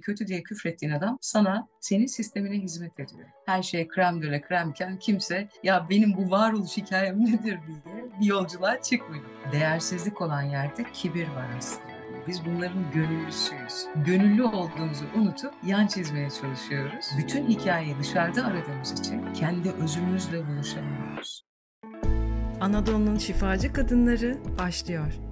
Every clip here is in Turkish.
kötü diye küfrettiğin adam sana senin sistemine hizmet ediyor. Her şey krem döle kremken kimse ya benim bu varoluş hikayem nedir diye bir yolculuğa çıkmıyor. Değersizlik olan yerde kibir var aslında. Biz bunların gönüllüsüyüz. Gönüllü olduğumuzu unutup yan çizmeye çalışıyoruz. Bütün hikayeyi dışarıda aradığımız için kendi özümüzle buluşamıyoruz. Anadolu'nun şifacı kadınları başlıyor.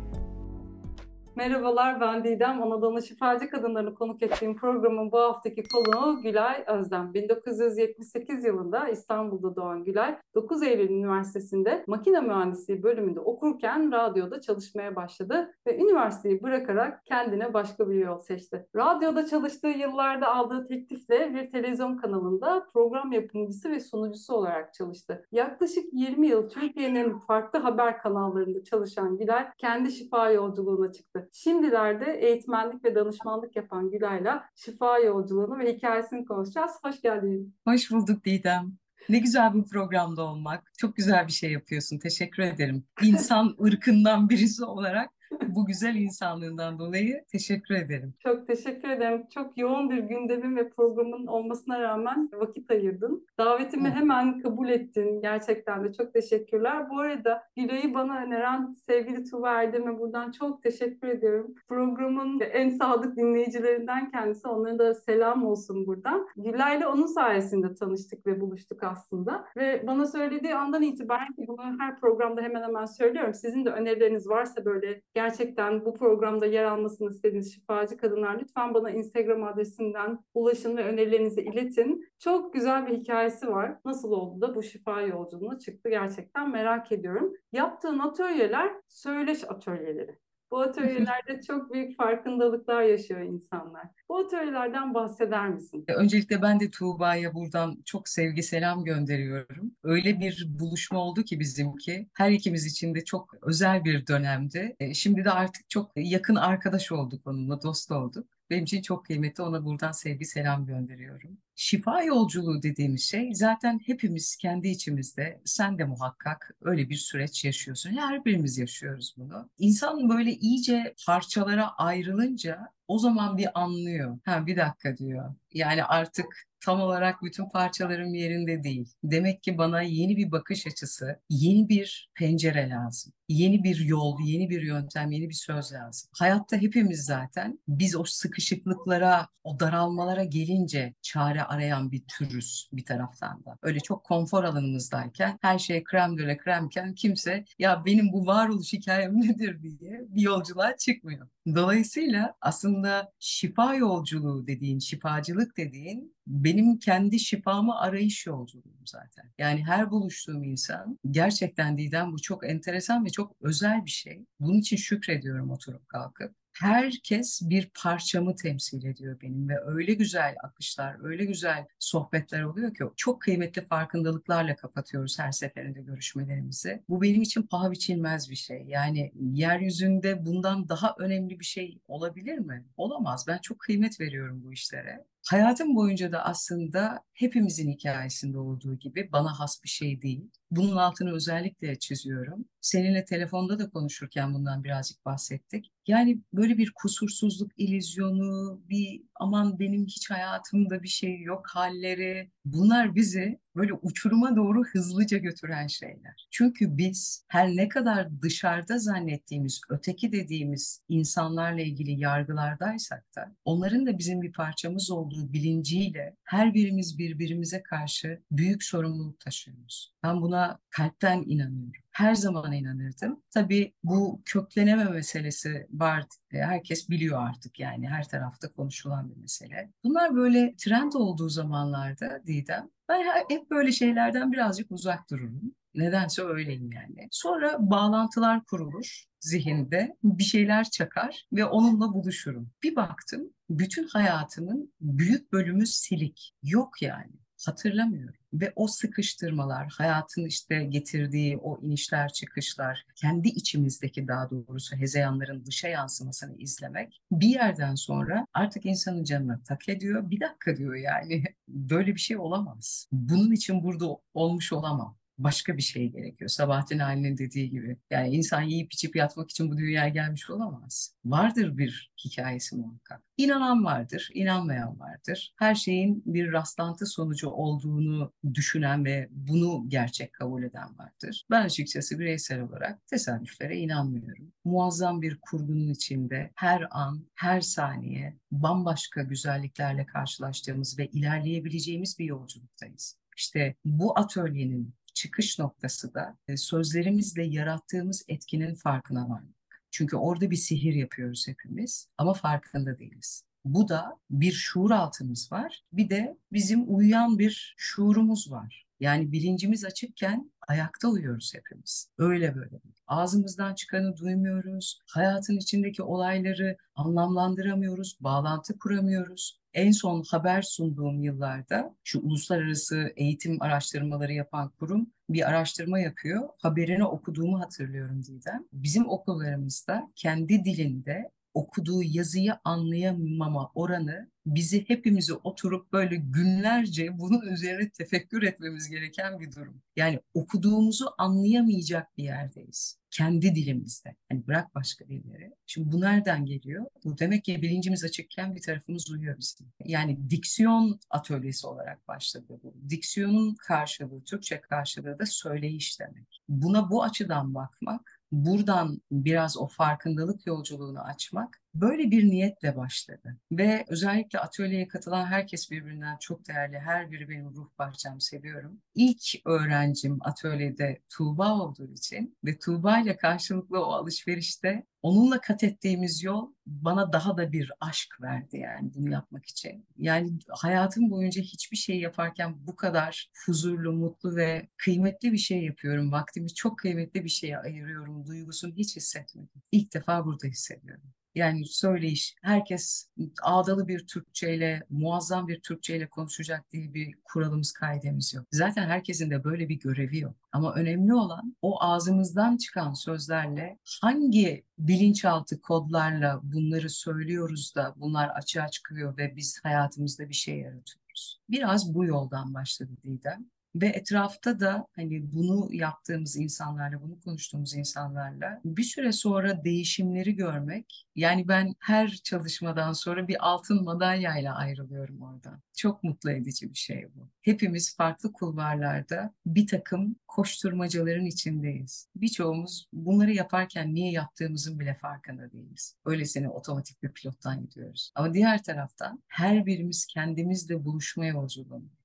Merhabalar ben Didem. Anadolu Şifacı Kadınlarını konuk ettiğim programın bu haftaki konuğu Gülay Özlem. 1978 yılında İstanbul'da doğan Gülay, 9 Eylül Üniversitesi'nde makine mühendisliği bölümünde okurken radyoda çalışmaya başladı ve üniversiteyi bırakarak kendine başka bir yol seçti. Radyoda çalıştığı yıllarda aldığı teklifle bir televizyon kanalında program yapımcısı ve sunucusu olarak çalıştı. Yaklaşık 20 yıl Türkiye'nin farklı haber kanallarında çalışan Gülay kendi şifa yolculuğuna çıktı. Şimdilerde eğitmenlik ve danışmanlık yapan Gülay'la şifa yolculuğunu ve hikayesini konuşacağız. Hoş geldin. Hoş bulduk Didem. Ne güzel bir programda olmak. Çok güzel bir şey yapıyorsun. Teşekkür ederim. İnsan ırkından birisi olarak bu güzel insanlığından dolayı teşekkür ederim. Çok teşekkür ederim. Çok yoğun bir gündemin ve programın olmasına rağmen vakit ayırdın. Davetimi hemen kabul ettin. Gerçekten de çok teşekkürler. Bu arada Gülay'ı bana öneren sevgili Tuva Erdem'e buradan çok teşekkür ediyorum. Programın en sadık dinleyicilerinden kendisi. Onlara da selam olsun buradan. Gülay'la onun sayesinde tanıştık ve buluştuk aslında. Ve bana söylediği andan itibaren bunu her programda hemen hemen söylüyorum. Sizin de önerileriniz varsa böyle gerçekten bu programda yer almasını istediğiniz şifacı kadınlar lütfen bana Instagram adresinden ulaşın ve önerilerinizi iletin. Çok güzel bir hikayesi var. Nasıl oldu da bu şifa yolculuğuna çıktı gerçekten merak ediyorum. Yaptığın atölyeler söyleş atölyeleri. Bu atölyelerde çok büyük farkındalıklar yaşıyor insanlar. Bu atölyelerden bahseder misin? E, öncelikle ben de Tuğba'ya buradan çok sevgi selam gönderiyorum. Öyle bir buluşma oldu ki bizimki. Her ikimiz için de çok özel bir dönemdi. E, şimdi de artık çok yakın arkadaş olduk onunla, dost olduk. Benim için çok kıymetli. Ona buradan sevgi selam gönderiyorum. Şifa yolculuğu dediğimiz şey zaten hepimiz kendi içimizde, sen de muhakkak öyle bir süreç yaşıyorsun. Her birimiz yaşıyoruz bunu. İnsan böyle iyice parçalara ayrılınca o zaman bir anlıyor. Ha bir dakika diyor. Yani artık tam olarak bütün parçalarım yerinde değil. Demek ki bana yeni bir bakış açısı, yeni bir pencere lazım. Yeni bir yol, yeni bir yöntem, yeni bir söz lazım. Hayatta hepimiz zaten biz o sıkışıklıklara, o daralmalara gelince çare arayan bir türüz bir taraftan da. Öyle çok konfor alanımızdayken, her şey krem döle kremken kimse ya benim bu varoluş hikayem nedir diye bir yolculuğa çıkmıyor. Dolayısıyla aslında şifa yolculuğu dediğin, şifacılık dediğin benim kendi şifamı arayış yolculuğum zaten. Yani her buluştuğum insan gerçekten Didem bu çok enteresan ve çok özel bir şey. Bunun için şükrediyorum oturup kalkıp herkes bir parçamı temsil ediyor benim ve öyle güzel akışlar, öyle güzel sohbetler oluyor ki çok kıymetli farkındalıklarla kapatıyoruz her seferinde görüşmelerimizi. Bu benim için paha biçilmez bir şey. Yani yeryüzünde bundan daha önemli bir şey olabilir mi? Olamaz. Ben çok kıymet veriyorum bu işlere. Hayatım boyunca da aslında hepimizin hikayesinde olduğu gibi bana has bir şey değil. Bunun altını özellikle çiziyorum. Seninle telefonda da konuşurken bundan birazcık bahsettik. Yani böyle bir kusursuzluk ilizyonu, bir aman benim hiç hayatımda bir şey yok halleri. Bunlar bizi böyle uçuruma doğru hızlıca götüren şeyler. Çünkü biz her ne kadar dışarıda zannettiğimiz, öteki dediğimiz insanlarla ilgili yargılardaysak da onların da bizim bir parçamız olduğu bilinciyle her birimiz birbirimize karşı büyük sorumluluk taşıyoruz. Ben buna kalpten inanıyorum her zaman inanırdım. Tabii bu kökleneme meselesi var. E, herkes biliyor artık yani her tarafta konuşulan bir mesele. Bunlar böyle trend olduğu zamanlarda Didem ben hep böyle şeylerden birazcık uzak dururum. Nedense öyleyim yani. Sonra bağlantılar kurulur zihinde, bir şeyler çakar ve onunla buluşurum. Bir baktım bütün hayatımın büyük bölümü silik. Yok yani hatırlamıyorum. Ve o sıkıştırmalar, hayatın işte getirdiği o inişler çıkışlar, kendi içimizdeki daha doğrusu hezeyanların dışa yansımasını izlemek bir yerden sonra artık insanın canına tak ediyor. Bir dakika diyor yani böyle bir şey olamaz. Bunun için burada olmuş olamam. Başka bir şey gerekiyor. Sabahattin Ali'nin dediği gibi. Yani insan yiyip içip yatmak için bu dünyaya gelmiş olamaz. Vardır bir hikayesi muhakkak. İnanan vardır, inanmayan vardır. Her şeyin bir rastlantı sonucu olduğunu düşünen ve bunu gerçek kabul eden vardır. Ben açıkçası bireysel olarak tesadüflere inanmıyorum. Muazzam bir kurgunun içinde her an, her saniye bambaşka güzelliklerle karşılaştığımız ve ilerleyebileceğimiz bir yolculuktayız. İşte bu atölyenin çıkış noktası da e, sözlerimizle yarattığımız etkinin farkına varmak. Çünkü orada bir sihir yapıyoruz hepimiz ama farkında değiliz. Bu da bir şuur altımız var. Bir de bizim uyuyan bir şuurumuz var. Yani bilincimiz açıkken ayakta uyuyoruz hepimiz. Öyle böyle. Ağzımızdan çıkanı duymuyoruz. Hayatın içindeki olayları anlamlandıramıyoruz, bağlantı kuramıyoruz. En son haber sunduğum yıllarda şu uluslararası eğitim araştırmaları yapan kurum bir araştırma yapıyor. Haberini okuduğumu hatırlıyorum Didem. Bizim okullarımızda kendi dilinde okuduğu yazıyı anlayamama oranı bizi hepimizi oturup böyle günlerce bunun üzerine tefekkür etmemiz gereken bir durum. Yani okuduğumuzu anlayamayacak bir yerdeyiz. Kendi dilimizde. Hani bırak başka dilleri. Şimdi bu nereden geliyor? Bu demek ki bilincimiz açıkken bir tarafımız uyuyor bizim. Yani diksiyon atölyesi olarak başladı bu. Diksiyonun karşılığı, Türkçe karşılığı da söyleyiş demek. Buna bu açıdan bakmak buradan biraz o farkındalık yolculuğunu açmak böyle bir niyetle başladı. Ve özellikle atölyeye katılan herkes birbirinden çok değerli. Her biri benim ruh parçam seviyorum. İlk öğrencim atölyede Tuğba olduğu için ve Tuğba ile karşılıklı o alışverişte onunla kat ettiğimiz yol bana daha da bir aşk verdi yani bunu yapmak için. Yani hayatım boyunca hiçbir şey yaparken bu kadar huzurlu, mutlu ve kıymetli bir şey yapıyorum. Vaktimi çok kıymetli bir şeye ayırıyorum. Duygusunu hiç hissetmedim. İlk defa burada hissediyorum. Yani söyleyiş, herkes ağdalı bir Türkçeyle, muazzam bir Türkçeyle konuşacak diye bir kuralımız, kaidemiz yok. Zaten herkesin de böyle bir görevi yok. Ama önemli olan o ağzımızdan çıkan sözlerle hangi bilinçaltı kodlarla bunları söylüyoruz da bunlar açığa çıkıyor ve biz hayatımızda bir şey yaratıyoruz. Biraz bu yoldan başladı Didem. Ve etrafta da hani bunu yaptığımız insanlarla, bunu konuştuğumuz insanlarla bir süre sonra değişimleri görmek. Yani ben her çalışmadan sonra bir altın madalyayla ayrılıyorum oradan. Çok mutlu edici bir şey bu. Hepimiz farklı kulvarlarda bir takım koşturmacaların içindeyiz. Birçoğumuz bunları yaparken niye yaptığımızın bile farkında değiliz. Öylesine otomatik bir pilottan gidiyoruz. Ama diğer taraftan her birimiz kendimizle buluşma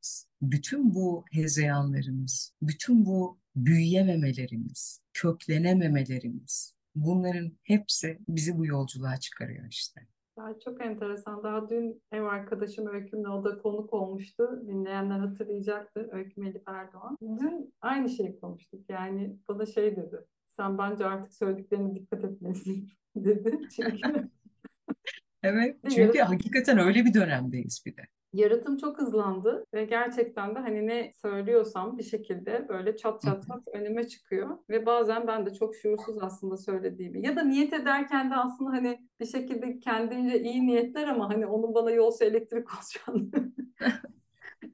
yolculuğundayız. Bütün bu hezeyanlarımız, bütün bu büyüyememelerimiz, köklenememelerimiz bunların hepsi bizi bu yolculuğa çıkarıyor işte. Ya çok enteresan. Daha dün ev arkadaşım Öyküm'le o da konuk olmuştu. Dinleyenler hatırlayacaktır. Öyküm Elif Erdoğan. Dün aynı şeyi konuştuk. Yani bana şey dedi. Sen bence artık söylediklerine dikkat etmelisin dedi. Çünkü Evet, çünkü hakikaten öyle bir dönemdeyiz bir de yaratım çok hızlandı ve gerçekten de hani ne söylüyorsam bir şekilde böyle çat çat çat önüme çıkıyor ve bazen ben de çok şuursuz aslında söylediğimi ya da niyet ederken de aslında hani bir şekilde kendince iyi niyetler ama hani onun bana yolsa elektrik olacağını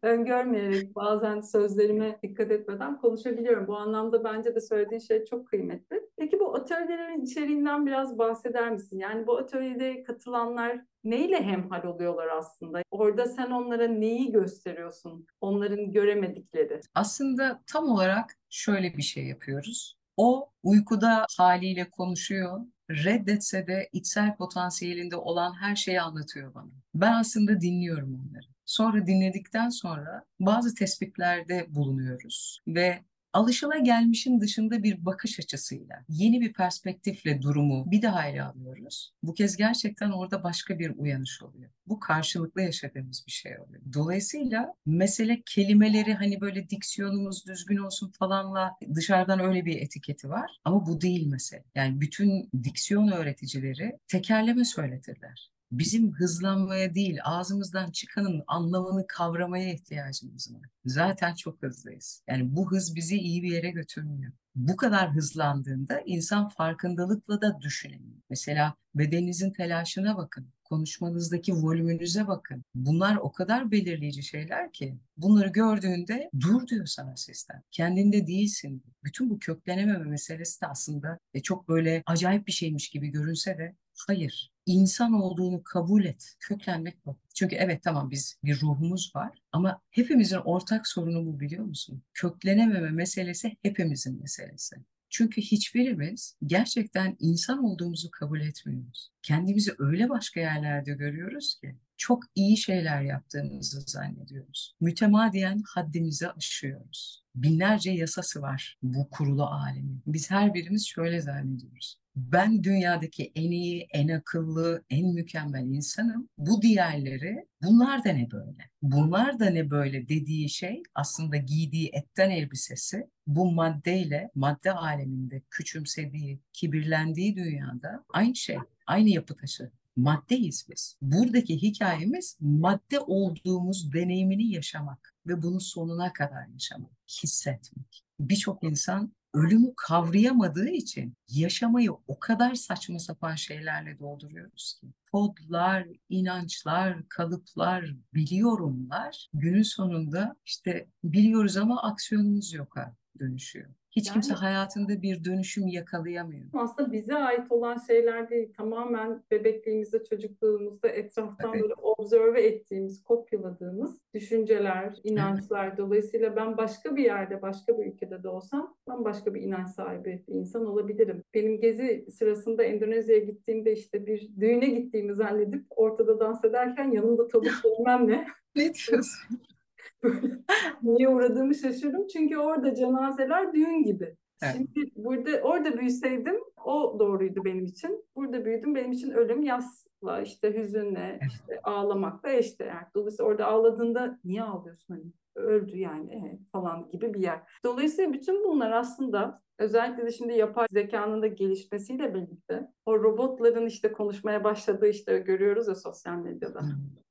öngörmeyerek bazen sözlerime dikkat etmeden konuşabiliyorum. Bu anlamda bence de söylediğin şey çok kıymetli. Peki bu atölyelerin içeriğinden biraz bahseder misin? Yani bu atölyede katılanlar neyle hemhal oluyorlar aslında? Orada sen onlara neyi gösteriyorsun? Onların göremedikleri. Aslında tam olarak şöyle bir şey yapıyoruz. O uykuda haliyle konuşuyor. Reddetse de içsel potansiyelinde olan her şeyi anlatıyor bana. Ben aslında dinliyorum onları. Sonra dinledikten sonra bazı tespitlerde bulunuyoruz ve alışılagelmişin dışında bir bakış açısıyla, yeni bir perspektifle durumu bir daha ele alıyoruz. Bu kez gerçekten orada başka bir uyanış oluyor. Bu karşılıklı yaşadığımız bir şey oluyor. Dolayısıyla mesele kelimeleri hani böyle diksiyonumuz düzgün olsun falanla dışarıdan öyle bir etiketi var. Ama bu değil mesele. Yani bütün diksiyon öğreticileri tekerleme söyletirler bizim hızlanmaya değil ağzımızdan çıkanın anlamını kavramaya ihtiyacımız var. Zaten çok hızlıyız. Yani bu hız bizi iyi bir yere götürmüyor. Bu kadar hızlandığında insan farkındalıkla da düşünemiyor. Mesela bedeninizin telaşına bakın. konuşmanızdaki volümünüze bakın. Bunlar o kadar belirleyici şeyler ki bunları gördüğünde dur diyor sana sistem. Kendinde değilsin. Bütün bu köklenememe meselesi de aslında e, çok böyle acayip bir şeymiş gibi görünse de hayır. İnsan olduğunu kabul et. Köklenmek bu. Çünkü evet tamam biz bir ruhumuz var ama hepimizin ortak sorunu bu biliyor musun? Köklenememe meselesi hepimizin meselesi. Çünkü hiçbirimiz gerçekten insan olduğumuzu kabul etmiyoruz. Kendimizi öyle başka yerlerde görüyoruz ki çok iyi şeyler yaptığımızı zannediyoruz. Mütemadiyen haddimizi aşıyoruz. Binlerce yasası var bu kurulu alemin. Biz her birimiz şöyle zannediyoruz. Ben dünyadaki en iyi, en akıllı, en mükemmel insanım. Bu diğerleri bunlar da ne böyle? Bunlar da ne böyle dediği şey aslında giydiği etten elbisesi bu maddeyle, madde aleminde küçümsediği, kibirlendiği dünyada aynı şey, aynı yapı taşı maddeyiz biz. Buradaki hikayemiz madde olduğumuz deneyimini yaşamak ve bunu sonuna kadar yaşamak, hissetmek. Birçok insan ölümü kavrayamadığı için yaşamayı o kadar saçma sapan şeylerle dolduruyoruz ki. Kodlar, inançlar, kalıplar, biliyorumlar günün sonunda işte biliyoruz ama aksiyonumuz yoka dönüşüyor. Hiç kimse Yani- hayatında bir dönüşüm yakalayamıyor. Aslında bize ait olan şeyler değil. Tamamen bebekliğimizde, çocukluğumuzda etraftan Evet. böyle observe ettiğimiz, kopyaladığımız düşünceler, inançlar. Dolayısıyla ben başka bir yerde, başka bir ülkede de olsam ben başka bir inanç sahibi bir insan olabilirim. Benim gezi sırasında Endonezya'ya gittiğimde işte bir düğüne gittiğimi zannedip ortada dans ederken yanımda tavuk bilmem Ne diyorsun? Niye uğradığımı şaşırdım. Çünkü orada cenazeler düğün gibi. Evet. Şimdi burada orada büyüseydim o doğruydu benim için. Burada büyüdüm benim için ölüm yasla işte hüzünle işte ağlamakla eşdeğer. Dolayısıyla orada ağladığında niye ağlıyorsun hani öldü yani evet, falan gibi bir yer. Dolayısıyla bütün bunlar aslında özellikle de şimdi yapay zekanın da gelişmesiyle birlikte o robotların işte konuşmaya başladığı işte görüyoruz ya sosyal medyada.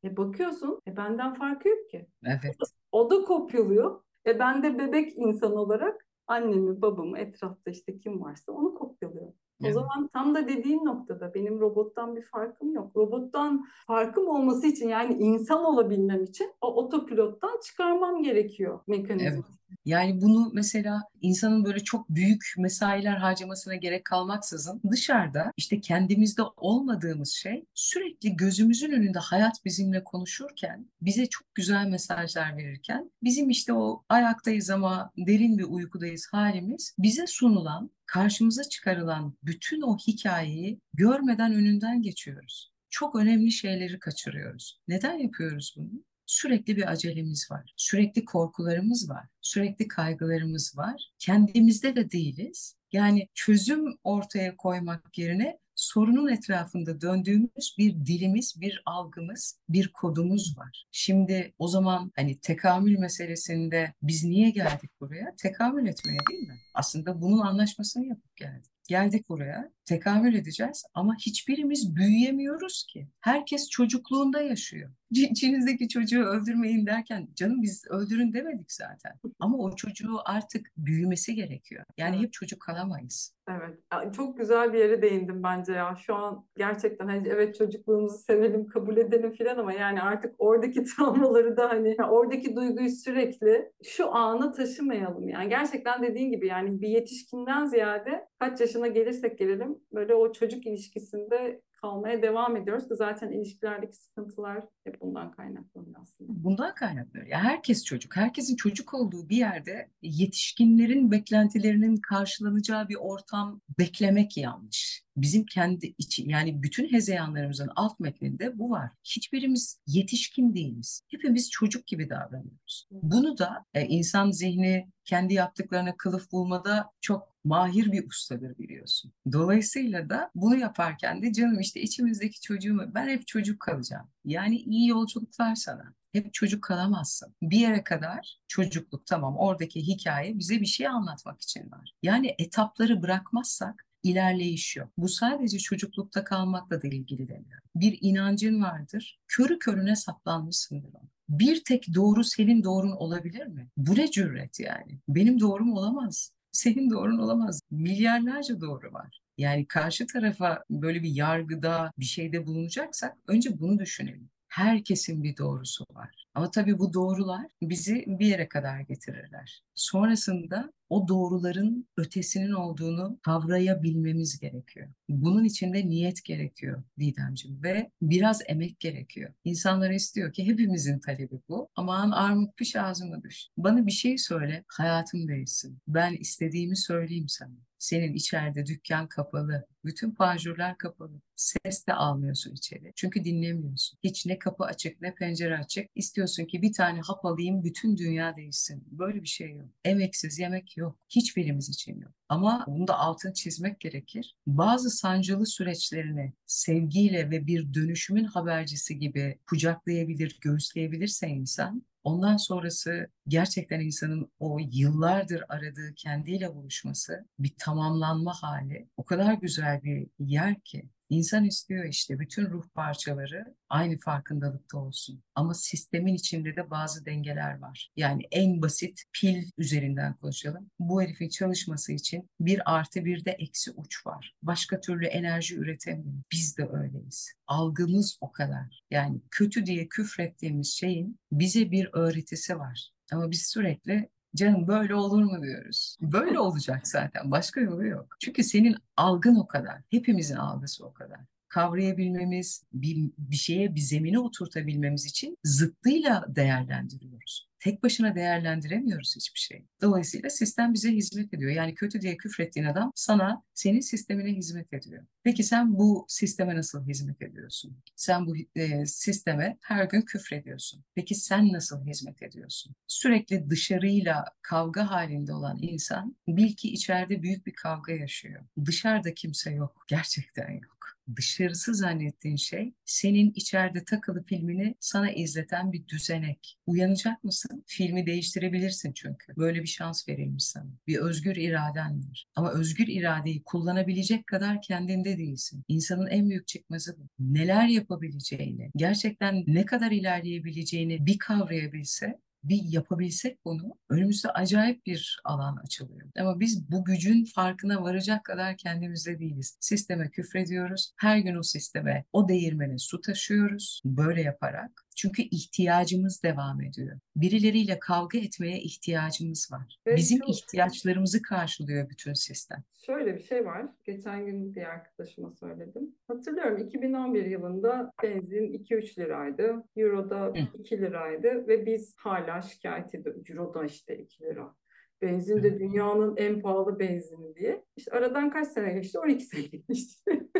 E bakıyorsun e benden farkı yok ki. Evet. O da kopyalıyor. E ben de bebek insan olarak annemi, babamı, etrafta işte kim varsa onu kopyalıyor. O zaman tam da dediğin noktada benim robottan bir farkım yok. Robottan farkım olması için yani insan olabilmem için o otopilottan çıkarmam gerekiyor mekanizma. Evet. Yani bunu mesela insanın böyle çok büyük mesailer harcamasına gerek kalmaksızın dışarıda işte kendimizde olmadığımız şey sürekli gözümüzün önünde hayat bizimle konuşurken bize çok güzel mesajlar verirken bizim işte o ayaktayız ama derin bir uykudayız halimiz bize sunulan karşımıza çıkarılan bütün o hikayeyi görmeden önünden geçiyoruz. Çok önemli şeyleri kaçırıyoruz. Neden yapıyoruz bunu? Sürekli bir acelemiz var. Sürekli korkularımız var. Sürekli kaygılarımız var. Kendimizde de değiliz. Yani çözüm ortaya koymak yerine sorunun etrafında döndüğümüz bir dilimiz, bir algımız, bir kodumuz var. Şimdi o zaman hani tekamül meselesinde biz niye geldik buraya? Tekamül etmeye değil mi? Aslında bunun anlaşmasını yapıp geldik. Geldik buraya, tekamül edeceğiz ama hiçbirimiz büyüyemiyoruz ki. Herkes çocukluğunda yaşıyor. İçinizdeki çocuğu öldürmeyin derken canım biz öldürün demedik zaten. Ama o çocuğu artık büyümesi gerekiyor. Yani hep çocuk kalamayız. Evet, çok güzel bir yere değindim bence ya. Şu an gerçekten hani evet çocukluğumuzu sevelim, kabul edelim filan ama yani artık oradaki travmaları da hani oradaki duyguyu sürekli şu ana taşımayalım. Yani gerçekten dediğin gibi yani bir yetişkinden ziyade kaç yaşına gelirsek gelelim böyle o çocuk ilişkisinde kalmaya devam ediyoruz ki zaten ilişkilerdeki sıkıntılar hep bundan kaynaklanıyor aslında. Bundan kaynaklanıyor. Ya herkes çocuk. Herkesin çocuk olduğu bir yerde yetişkinlerin beklentilerinin karşılanacağı bir ortam beklemek yanlış. Bizim kendi içi yani bütün hezeyanlarımızın alt metninde bu var. Hiçbirimiz yetişkin değiliz. Hepimiz çocuk gibi davranıyoruz. Bunu da e, insan zihni kendi yaptıklarına kılıf bulmada çok mahir bir ustadır biliyorsun. Dolayısıyla da bunu yaparken de canım işte içimizdeki çocuğumu ben hep çocuk kalacağım. Yani iyi yolculuklar sana. Hep çocuk kalamazsın. Bir yere kadar çocukluk tamam oradaki hikaye bize bir şey anlatmak için var. Yani etapları bırakmazsak ilerleyiş yok. Bu sadece çocuklukta kalmakla da ilgili demiyor. Bir inancın vardır. Körü körüne saplanmışsındır ona. Bir tek doğru senin doğrun olabilir mi? Bu ne cüret yani? Benim doğrum olamaz. Senin doğrun olamaz. Milyarlarca doğru var. Yani karşı tarafa böyle bir yargıda, bir şeyde bulunacaksak önce bunu düşünelim. Herkesin bir doğrusu var. Ama tabii bu doğrular bizi bir yere kadar getirirler. Sonrasında o doğruların ötesinin olduğunu kavrayabilmemiz gerekiyor. Bunun için de niyet gerekiyor Didemciğim ve biraz emek gerekiyor. İnsanlar istiyor ki hepimizin talebi bu. Aman armut piş ağzıma düş. Bana bir şey söyle, hayatım değişsin. Ben istediğimi söyleyeyim sana. Senin içeride dükkan kapalı, bütün panjurlar kapalı. Ses de almıyorsun içeri. Çünkü dinlemiyorsun. Hiç ne kapı açık ne pencere açık. İstiyorsun ki bir tane hap alayım bütün dünya değişsin. Böyle bir şey yok. Emeksiz yemek yok. Hiçbirimiz için yok. Ama bunu da altın çizmek gerekir. Bazı sancılı süreçlerini sevgiyle ve bir dönüşümün habercisi gibi kucaklayabilir, göğüsleyebilirse insan Ondan sonrası gerçekten insanın o yıllardır aradığı kendiyle buluşması, bir tamamlanma hali o kadar güzel bir yer ki. İnsan istiyor işte bütün ruh parçaları aynı farkındalıkta olsun. Ama sistemin içinde de bazı dengeler var. Yani en basit pil üzerinden konuşalım. Bu herifin çalışması için bir artı bir de eksi uç var. Başka türlü enerji üretemiyor. Biz de öyleyiz. Algımız o kadar. Yani kötü diye küfrettiğimiz şeyin bize bir öğretisi var. Ama biz sürekli Canım böyle olur mu diyoruz. Böyle olacak zaten. Başka yolu yok. Çünkü senin algın o kadar. Hepimizin algısı o kadar kavrayabilmemiz, bir, bir şeye bir zemine oturtabilmemiz için zıttıyla değerlendiriyoruz. Tek başına değerlendiremiyoruz hiçbir şey. Dolayısıyla sistem bize hizmet ediyor. Yani kötü diye küfrettiğin adam sana senin sistemine hizmet ediyor. Peki sen bu sisteme nasıl hizmet ediyorsun? Sen bu e, sisteme her gün küfrediyorsun. Peki sen nasıl hizmet ediyorsun? Sürekli dışarıyla kavga halinde olan insan bil ki içeride büyük bir kavga yaşıyor. Dışarıda kimse yok. Gerçekten yok dışarısı zannettiğin şey senin içeride takılı filmini sana izleten bir düzenek. Uyanacak mısın? Filmi değiştirebilirsin çünkü. Böyle bir şans verilmiş sana. Bir özgür iraden var. Ama özgür iradeyi kullanabilecek kadar kendinde değilsin. İnsanın en büyük çıkmazı bu. Neler yapabileceğini, gerçekten ne kadar ilerleyebileceğini bir kavrayabilse bir yapabilsek bunu önümüzde acayip bir alan açılıyor. Ama biz bu gücün farkına varacak kadar kendimizde değiliz. Sisteme küfrediyoruz. Her gün o sisteme, o değirmene su taşıyoruz. Böyle yaparak çünkü ihtiyacımız devam ediyor. Birileriyle kavga etmeye ihtiyacımız var. Ve Bizim çok... ihtiyaçlarımızı karşılıyor bütün sistem. Şöyle bir şey var. Geçen gün bir arkadaşıma söyledim. Hatırlıyorum 2011 yılında benzin 2-3 liraydı. Euro'da Hı. 2 liraydı ve biz hala şikayet ediyoruz. Euro'da işte 2 lira. Benzin de dünyanın en pahalı benzini diye. İşte aradan kaç sene geçti? 12 sene geçti.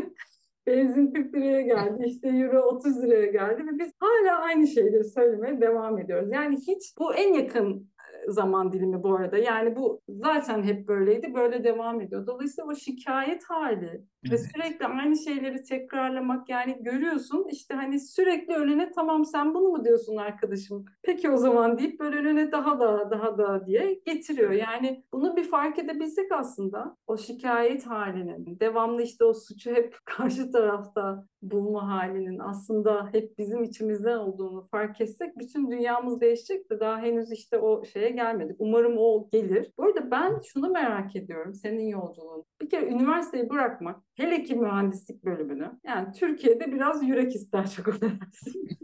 Benzin 40 liraya geldi, işte euro 30 liraya geldi ve biz hala aynı şeyleri söylemeye devam ediyoruz. Yani hiç bu en yakın zaman dilimi bu arada. Yani bu zaten hep böyleydi, böyle devam ediyor. Dolayısıyla o şikayet hali evet. ve sürekli aynı şeyleri tekrarlamak yani görüyorsun işte hani sürekli önüne tamam sen bunu mu diyorsun arkadaşım? Peki o zaman deyip böyle önüne daha da daha da diye getiriyor. Yani bunu bir fark edebilsek aslında o şikayet halinin devamlı işte o suçu hep karşı tarafta bulma halinin aslında hep bizim içimizden olduğunu fark etsek bütün dünyamız değişecek de daha henüz işte o şeye gelmedik. Umarım o gelir. Bu arada ben şunu merak ediyorum senin yolculuğun. Bir kere üniversiteyi bırakmak, hele ki mühendislik bölümünü, yani Türkiye'de biraz yürek ister çok affedersin.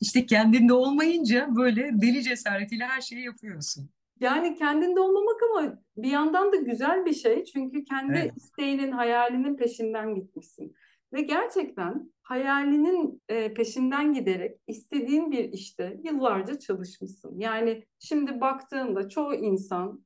İşte kendinde olmayınca böyle deli cesaretiyle her şeyi yapıyorsun. Yani kendinde olmamak ama bir yandan da güzel bir şey. Çünkü kendi evet. isteğinin, hayalinin peşinden gitmişsin. Ve gerçekten hayalinin e, peşinden giderek istediğin bir işte yıllarca çalışmışsın. Yani şimdi baktığında çoğu insan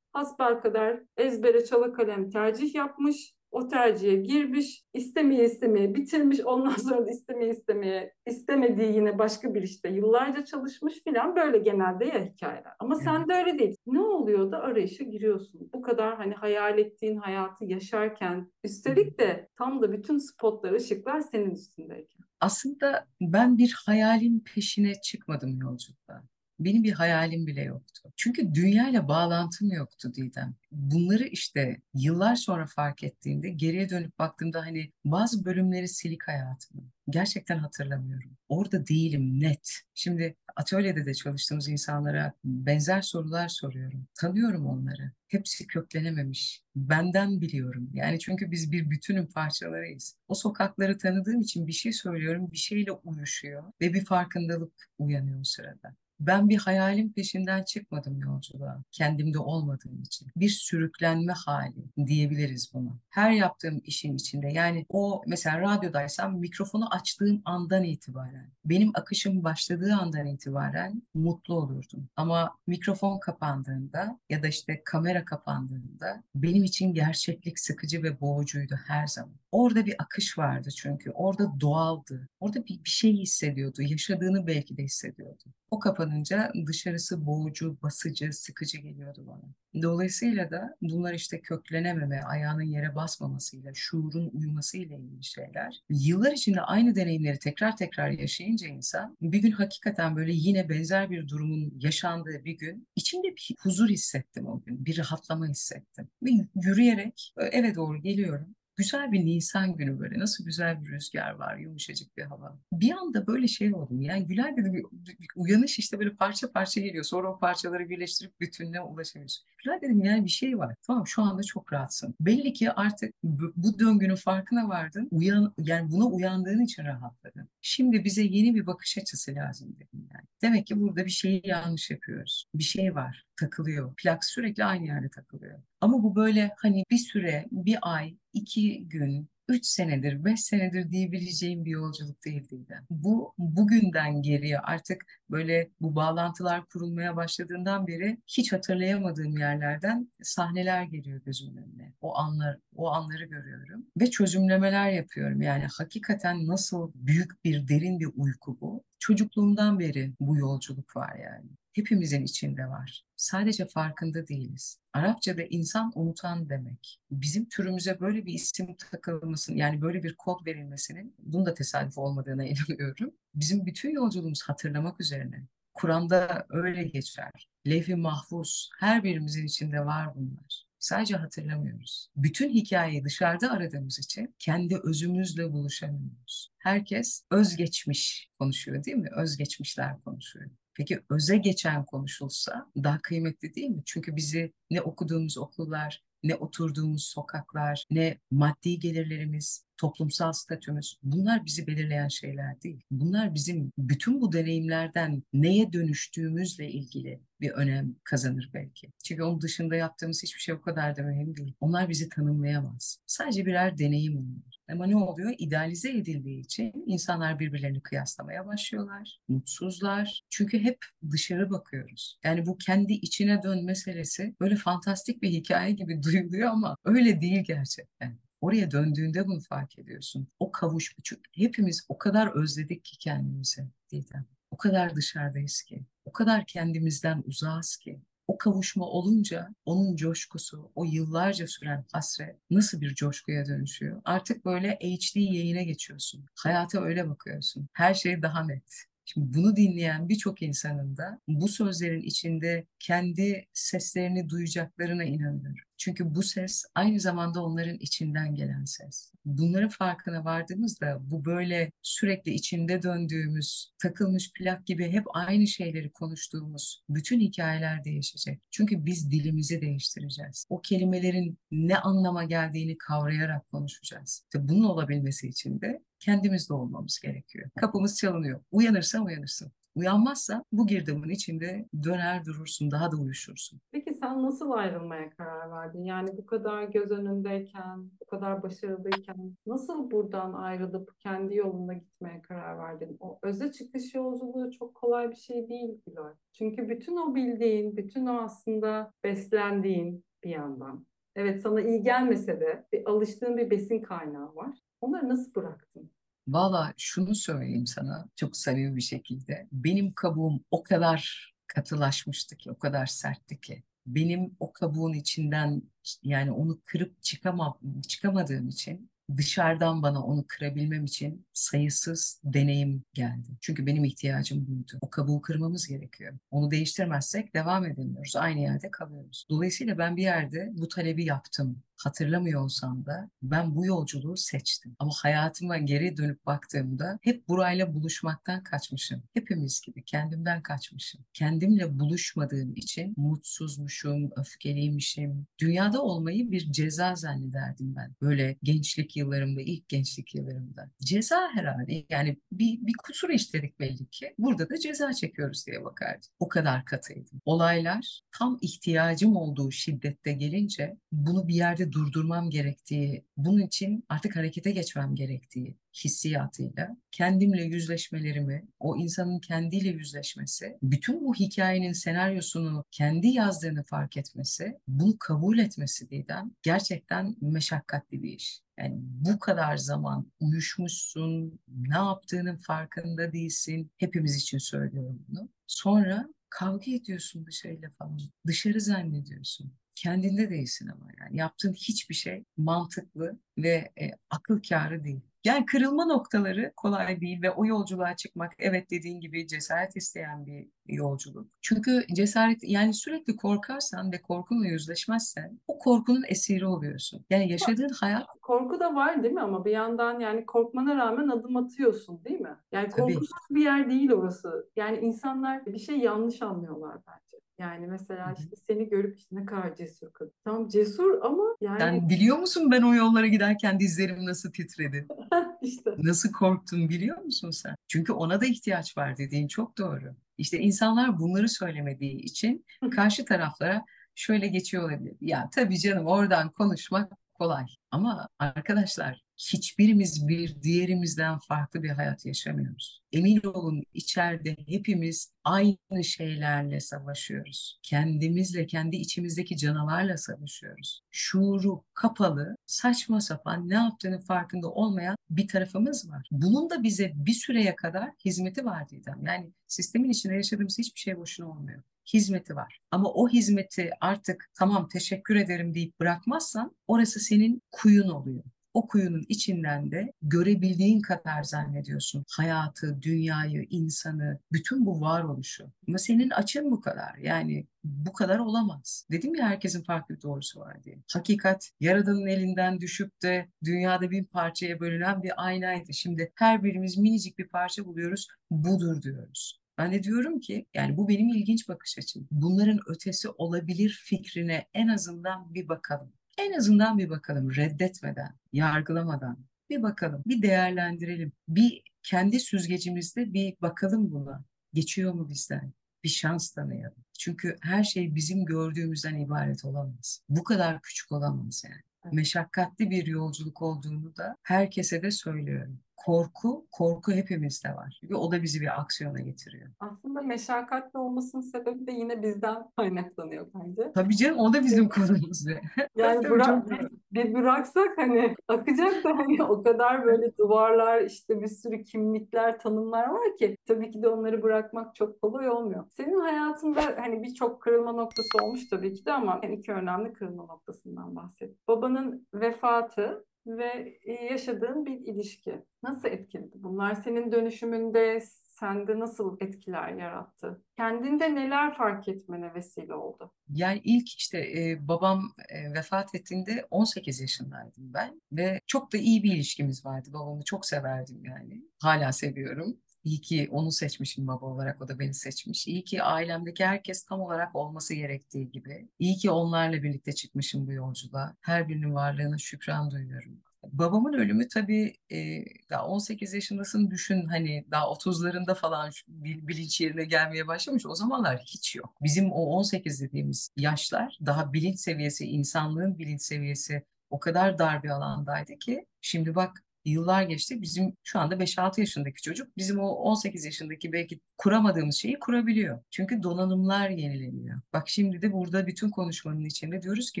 kadar ezbere çala kalem tercih yapmış o tercihe girmiş, istemeye istemeye bitirmiş, ondan sonra da istemeye istemeye istemediği yine başka bir işte yıllarca çalışmış filan böyle genelde ya hikayeler. Ama evet. sen de öyle değil. Ne oluyor da arayışa giriyorsun. Bu kadar hani hayal ettiğin hayatı yaşarken üstelik de tam da bütün spotlar, ışıklar senin üstündeyken. Aslında ben bir hayalin peşine çıkmadım yolculukta. Benim bir hayalim bile yoktu. Çünkü dünyayla bağlantım yoktu Didem. Bunları işte yıllar sonra fark ettiğimde geriye dönüp baktığımda hani bazı bölümleri silik hayatımı. Gerçekten hatırlamıyorum. Orada değilim net. Şimdi atölyede de çalıştığımız insanlara benzer sorular soruyorum. Tanıyorum onları. Hepsi köklenememiş. Benden biliyorum. Yani çünkü biz bir bütünün parçalarıyız. O sokakları tanıdığım için bir şey söylüyorum, bir şeyle uyuşuyor ve bir farkındalık uyanıyor o sırada. Ben bir hayalin peşinden çıkmadım yolculuğa. Kendimde olmadığım için. Bir sürüklenme hali diyebiliriz buna. Her yaptığım işin içinde yani o mesela radyodaysam mikrofonu açtığım andan itibaren benim akışım başladığı andan itibaren mutlu olurdum. Ama mikrofon kapandığında ya da işte kamera kapandığında benim için gerçeklik sıkıcı ve boğucuydu her zaman. Orada bir akış vardı çünkü. Orada doğaldı. Orada bir, bir şey hissediyordu. Yaşadığını belki de hissediyordu. O kapanınca dışarısı boğucu, basıcı, sıkıcı geliyordu bana. Dolayısıyla da bunlar işte köklenememe, ayağının yere basmamasıyla, şuurun uyumasıyla ilgili şeyler. Yıllar içinde aynı deneyimleri tekrar tekrar yaşayınca insan bir gün hakikaten böyle yine benzer bir durumun yaşandığı bir gün içimde bir huzur hissettim o gün. Bir rahatlama hissettim. Ve yürüyerek eve doğru geliyorum. Güzel bir Nisan günü böyle nasıl güzel bir rüzgar var, yumuşacık bir hava. Bir anda böyle şey oldum yani Güler dedi bir, bir uyanış işte böyle parça parça geliyor. Sonra o parçaları birleştirip bütününe ulaşamıyorsun. Güler dedim yani bir şey var. Tamam şu anda çok rahatsın. Belli ki artık bu, döngünün farkına vardın. Uyan, yani buna uyandığın için rahatladın. Şimdi bize yeni bir bakış açısı lazım dedim yani. Demek ki burada bir şeyi yanlış yapıyoruz. Bir şey var takılıyor. Plak sürekli aynı yerde takılıyor. Ama bu böyle hani bir süre, bir ay, iki gün, üç senedir, beş senedir diyebileceğim bir yolculuk değil değildi. Bu bugünden geriye artık böyle bu bağlantılar kurulmaya başladığından beri hiç hatırlayamadığım yerlerden sahneler geliyor gözümün önüne. O anlar, o anları görüyorum ve çözümlemeler yapıyorum. Yani hakikaten nasıl büyük bir derin bir uyku bu. Çocukluğumdan beri bu yolculuk var yani hepimizin içinde var. Sadece farkında değiliz. Arapçada insan unutan demek. Bizim türümüze böyle bir isim takılmasının yani böyle bir kod verilmesinin bunun da tesadüf olmadığına inanıyorum. Bizim bütün yolculuğumuz hatırlamak üzerine. Kur'an'da öyle geçer. Levh-i mahfuz her birimizin içinde var bunlar. Sadece hatırlamıyoruz. Bütün hikayeyi dışarıda aradığımız için kendi özümüzle buluşamıyoruz. Herkes özgeçmiş konuşuyor değil mi? Özgeçmişler konuşuyor. Peki öze geçen konuşulsa daha kıymetli değil mi? Çünkü bizi ne okuduğumuz okullar, ne oturduğumuz sokaklar, ne maddi gelirlerimiz, toplumsal statümüz bunlar bizi belirleyen şeyler değil. Bunlar bizim bütün bu deneyimlerden neye dönüştüğümüzle ilgili bir önem kazanır belki. Çünkü onun dışında yaptığımız hiçbir şey o kadar da mühim değil. Onlar bizi tanımlayamaz. Sadece birer deneyim onlar. Ama ne oluyor? İdealize edildiği için insanlar birbirlerini kıyaslamaya başlıyorlar. Mutsuzlar. Çünkü hep dışarı bakıyoruz. Yani bu kendi içine dön meselesi böyle fantastik bir hikaye gibi duyuluyor ama öyle değil gerçekten. Oraya döndüğünde bunu fark ediyorsun. O kavuş, çünkü hepimiz o kadar özledik ki kendimizi Didem. O kadar dışarıdayız ki. O kadar kendimizden uzağız ki. O kavuşma olunca onun coşkusu, o yıllarca süren hasret nasıl bir coşkuya dönüşüyor? Artık böyle HD yayına geçiyorsun. Hayata öyle bakıyorsun. Her şey daha net. Şimdi bunu dinleyen birçok insanın da bu sözlerin içinde kendi seslerini duyacaklarına inanıyorum. Çünkü bu ses aynı zamanda onların içinden gelen ses. Bunların farkına vardığımızda bu böyle sürekli içinde döndüğümüz, takılmış plak gibi hep aynı şeyleri konuştuğumuz bütün hikayeler değişecek. Çünkü biz dilimizi değiştireceğiz. O kelimelerin ne anlama geldiğini kavrayarak konuşacağız. İşte bunun olabilmesi için de kendimizde olmamız gerekiyor. Kapımız çalınıyor. Uyanırsan uyanırsın. Uyanmazsa bu girdabın içinde döner durursun, daha da uyuşursun. Peki sen nasıl ayrılmaya karar verdin? Yani bu kadar göz önündeyken, bu kadar başarılıyken nasıl buradan ayrılıp kendi yoluna gitmeye karar verdin? O öze çıkış yolculuğu çok kolay bir şey değil Gülay. Çünkü bütün o bildiğin, bütün o aslında beslendiğin bir yandan. Evet sana iyi gelmese de bir alıştığın bir besin kaynağı var. Onları nasıl bıraktın? Valla şunu söyleyeyim sana çok samimi bir şekilde. Benim kabuğum o kadar katılaşmıştı ki, o kadar sertti ki. Benim o kabuğun içinden yani onu kırıp çıkamam, çıkamadığım için dışarıdan bana onu kırabilmem için sayısız deneyim geldi. Çünkü benim ihtiyacım buydu. O kabuğu kırmamız gerekiyor. Onu değiştirmezsek devam edemiyoruz. Aynı yerde kalıyoruz. Dolayısıyla ben bir yerde bu talebi yaptım. hatırlamıyor olsam da ben bu yolculuğu seçtim. Ama hayatıma geri dönüp baktığımda hep burayla buluşmaktan kaçmışım. Hepimiz gibi kendimden kaçmışım. Kendimle buluşmadığım için mutsuzmuşum, öfkeliymişim. Dünyada olmayı bir ceza zannederdim ben. Böyle gençlik yıllarımda, ilk gençlik yıllarımda. Ceza herhalde. Yani bir, bir kusur işledik belli ki. Burada da ceza çekiyoruz diye bakardım. O kadar katıydım. Olaylar tam ihtiyacım olduğu şiddette gelince bunu bir yerde durdurmam gerektiği, bunun için artık harekete geçmem gerektiği hissiyatıyla kendimle yüzleşmelerimi, o insanın kendiyle yüzleşmesi, bütün bu hikayenin senaryosunu kendi yazdığını fark etmesi, bunu kabul etmesi Didem gerçekten meşakkatli bir iş. Yani bu kadar zaman uyuşmuşsun, ne yaptığının farkında değilsin. Hepimiz için söylüyorum bunu. Sonra kavga ediyorsun dışarıyla falan. Dışarı zannediyorsun kendinde değilsin ama yani yaptığın hiçbir şey mantıklı ve e, akıl kârı değil. Yani kırılma noktaları kolay değil ve o yolculuğa çıkmak evet dediğin gibi cesaret isteyen bir yolculuk. Çünkü cesaret yani sürekli korkarsan ve korkunla yüzleşmezsen o korkunun esiri oluyorsun. Yani yaşadığın hayat Korku da var değil mi ama bir yandan yani korkmana rağmen adım atıyorsun değil mi? Yani Tabii. korkusuz bir yer değil orası. Yani insanlar bir şey yanlış anlıyorlar bence. Yani mesela işte seni görüp işte ne kadar cesur kadın. Tamam cesur ama yani yani biliyor musun ben o yollara giderken dizlerim nasıl titredi? işte Nasıl korktum biliyor musun sen? Çünkü ona da ihtiyaç var dediğin çok doğru. İşte insanlar bunları söylemediği için karşı taraflara şöyle geçiyor olabilir. Ya tabii canım oradan konuşmak kolay. Ama arkadaşlar hiçbirimiz bir diğerimizden farklı bir hayat yaşamıyoruz. Emin olun içeride hepimiz aynı şeylerle savaşıyoruz. Kendimizle, kendi içimizdeki canavarla savaşıyoruz. Şuuru kapalı, saçma sapan, ne yaptığının farkında olmayan bir tarafımız var. Bunun da bize bir süreye kadar hizmeti var Didem. Yani sistemin içinde yaşadığımız hiçbir şey boşuna olmuyor hizmeti var. Ama o hizmeti artık tamam teşekkür ederim deyip bırakmazsan orası senin kuyun oluyor. O kuyunun içinden de görebildiğin kadar zannediyorsun. Hayatı, dünyayı, insanı, bütün bu varoluşu. Ama senin açın bu kadar. Yani bu kadar olamaz. Dedim ya herkesin farklı bir doğrusu var diye. Hakikat Yaradan'ın elinden düşüp de dünyada bin parçaya bölünen bir aynaydı. Şimdi her birimiz minicik bir parça buluyoruz. Budur diyoruz. Ben de diyorum ki yani bu benim ilginç bakış açım. Bunların ötesi olabilir fikrine en azından bir bakalım. En azından bir bakalım reddetmeden, yargılamadan bir bakalım, bir değerlendirelim. Bir kendi süzgecimizde bir bakalım buna. Geçiyor mu bizden? Bir şans tanıyalım. Çünkü her şey bizim gördüğümüzden ibaret olamaz. Bu kadar küçük olamaz yani. Meşakkatli bir yolculuk olduğunu da herkese de söylüyorum. Korku, korku hepimizde var. Çünkü o da bizi bir aksiyona getiriyor. aslında meşakkatli olmasının sebebi de yine bizden kaynaklanıyor bence. Tabii canım o da bizim konumuz. Yani bırak, bir, bir bıraksak hani akacak da hani o kadar böyle duvarlar işte bir sürü kimlikler, tanımlar var ki tabii ki de onları bırakmak çok kolay olmuyor. Senin hayatında hani birçok kırılma noktası olmuş tabii ki de ama en iki önemli kırılma noktasından bahset. Babanın vefatı ve e, yaşadığın bir ilişki nasıl etkiledi? Bunlar senin dönüşümünde sende nasıl etkiler yarattı? Kendinde neler fark etmene vesile oldu? Yani ilk işte e, babam e, vefat ettiğinde 18 yaşındaydım ben ve çok da iyi bir ilişkimiz vardı. Babamı çok severdim yani. Hala seviyorum. İyi ki onu seçmişim baba olarak, o da beni seçmiş. İyi ki ailemdeki herkes tam olarak olması gerektiği gibi. İyi ki onlarla birlikte çıkmışım bu yolculuğa. Her birinin varlığına şükran duyuyorum. Babamın ölümü tabii e, daha 18 yaşındasın düşün hani daha 30'larında falan bilinç yerine gelmeye başlamış. O zamanlar hiç yok. Bizim o 18 dediğimiz yaşlar daha bilinç seviyesi, insanlığın bilinç seviyesi o kadar dar bir alandaydı ki şimdi bak yıllar geçti. Bizim şu anda 5-6 yaşındaki çocuk bizim o 18 yaşındaki belki kuramadığımız şeyi kurabiliyor. Çünkü donanımlar yenileniyor. Bak şimdi de burada bütün konuşmanın içinde diyoruz ki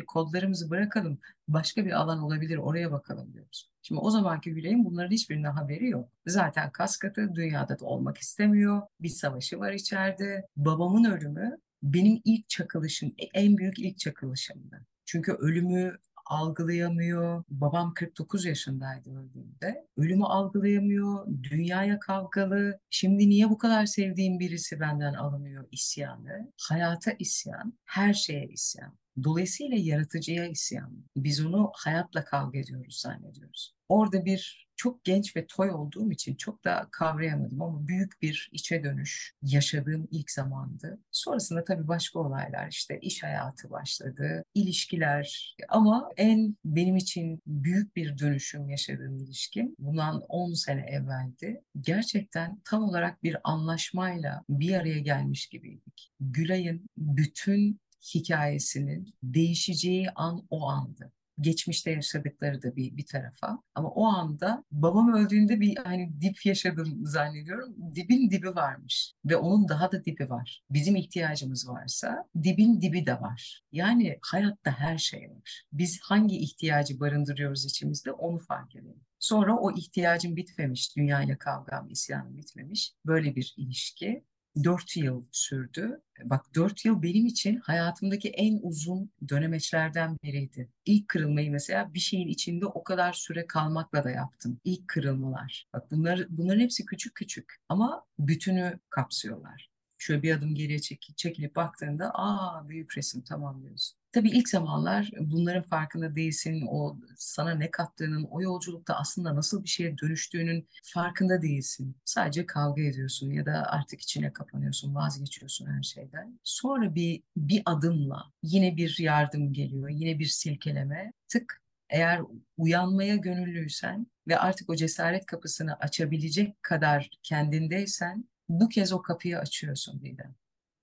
kodlarımızı bırakalım. Başka bir alan olabilir oraya bakalım diyoruz. Şimdi o zamanki Hülay'ın bunların hiçbirine haberi yok. Zaten kaskatı dünyada da olmak istemiyor. Bir savaşı var içeride. Babamın ölümü benim ilk çakılışım, en büyük ilk çakılışımdı. Çünkü ölümü algılayamıyor. Babam 49 yaşındaydı öldüğünde. Ölümü algılayamıyor. Dünyaya kavgalı. Şimdi niye bu kadar sevdiğim birisi benden alınıyor isyanı? Hayata isyan, her şeye isyan. Dolayısıyla yaratıcıya isyan. Biz onu hayatla kavga ediyoruz zannediyoruz. Orada bir çok genç ve toy olduğum için çok da kavrayamadım ama büyük bir içe dönüş yaşadığım ilk zamandı. Sonrasında tabii başka olaylar işte iş hayatı başladı, ilişkiler ama en benim için büyük bir dönüşüm yaşadığım ilişkim bundan 10 sene evveldi. Gerçekten tam olarak bir anlaşmayla bir araya gelmiş gibiydik. Gülay'ın bütün hikayesinin değişeceği an o andı geçmişte yaşadıkları da bir bir tarafa. Ama o anda babam öldüğünde bir hani dip yaşadım zannediyorum. Dibin dibi varmış ve onun daha da dibi var. Bizim ihtiyacımız varsa dibin dibi de var. Yani hayatta her şey var. Biz hangi ihtiyacı barındırıyoruz içimizde onu fark edelim. Sonra o ihtiyacım bitmemiş, dünyayla kavgam, isyanım bitmemiş. Böyle bir ilişki. Dört yıl sürdü. Bak dört yıl benim için hayatımdaki en uzun dönemeçlerden biriydi. İlk kırılmayı mesela bir şeyin içinde o kadar süre kalmakla da yaptım. İlk kırılmalar. Bak bunlar, bunların hepsi küçük küçük ama bütünü kapsıyorlar. Şöyle bir adım geriye çekip, çekilip baktığında aa büyük resim tamam diyorsun. Tabii ilk zamanlar bunların farkında değilsin. O sana ne kattığının, o yolculukta aslında nasıl bir şeye dönüştüğünün farkında değilsin. Sadece kavga ediyorsun ya da artık içine kapanıyorsun, vazgeçiyorsun her şeyden. Sonra bir bir adımla yine bir yardım geliyor, yine bir silkeleme. Tık eğer uyanmaya gönüllüysen ve artık o cesaret kapısını açabilecek kadar kendindeysen bu kez o kapıyı açıyorsun Didem.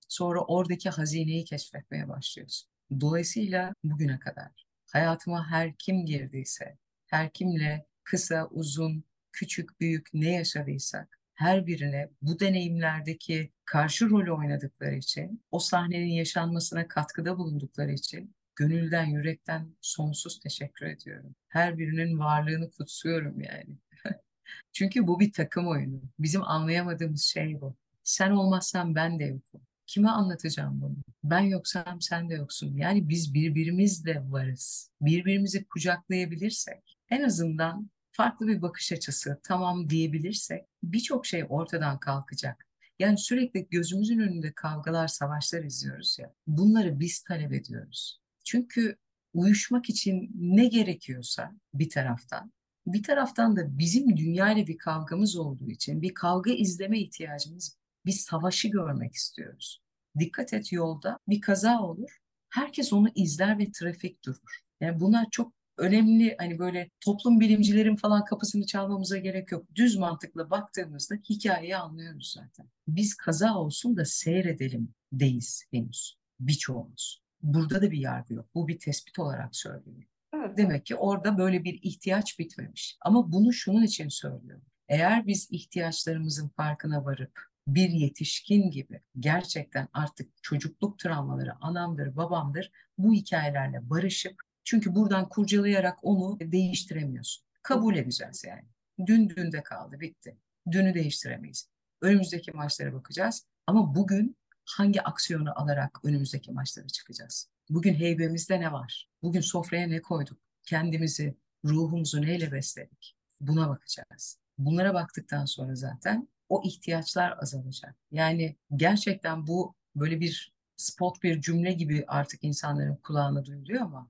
Sonra oradaki hazineyi keşfetmeye başlıyorsun. Dolayısıyla bugüne kadar hayatıma her kim girdiyse, her kimle kısa, uzun, küçük, büyük ne yaşadıysak her birine bu deneyimlerdeki karşı rolü oynadıkları için, o sahnenin yaşanmasına katkıda bulundukları için gönülden, yürekten sonsuz teşekkür ediyorum. Her birinin varlığını kutsuyorum yani. Çünkü bu bir takım oyunu. Bizim anlayamadığımız şey bu. Sen olmazsan ben de yokum. Kime anlatacağım bunu? Ben yoksam sen de yoksun. Yani biz birbirimizle varız. Birbirimizi kucaklayabilirsek, en azından farklı bir bakış açısı tamam diyebilirsek birçok şey ortadan kalkacak. Yani sürekli gözümüzün önünde kavgalar, savaşlar izliyoruz ya. Bunları biz talep ediyoruz. Çünkü uyuşmak için ne gerekiyorsa bir taraftan bir taraftan da bizim dünyayla bir kavgamız olduğu için bir kavga izleme ihtiyacımız, bir savaşı görmek istiyoruz. Dikkat et yolda bir kaza olur, herkes onu izler ve trafik durur. Yani bunlar çok önemli hani böyle toplum bilimcilerin falan kapısını çalmamıza gerek yok. Düz mantıkla baktığımızda hikayeyi anlıyoruz zaten. Biz kaza olsun da seyredelim deyiz henüz birçoğumuz. Burada da bir yargı yok. Bu bir tespit olarak söylüyorum. Evet. Demek ki orada böyle bir ihtiyaç bitmemiş. Ama bunu şunun için söylüyorum. Eğer biz ihtiyaçlarımızın farkına varıp bir yetişkin gibi gerçekten artık çocukluk travmaları anamdır, babamdır bu hikayelerle barışıp çünkü buradan kurcalayarak onu değiştiremiyorsun. Kabul edeceğiz yani. Dün dünde kaldı, bitti. Dünü değiştiremeyiz. Önümüzdeki maçlara bakacağız. Ama bugün hangi aksiyonu alarak önümüzdeki maçlara çıkacağız? Bugün heybemizde ne var? Bugün sofraya ne koyduk? Kendimizi, ruhumuzu neyle besledik? Buna bakacağız. Bunlara baktıktan sonra zaten o ihtiyaçlar azalacak. Yani gerçekten bu böyle bir spot bir cümle gibi artık insanların kulağına duyuluyor ama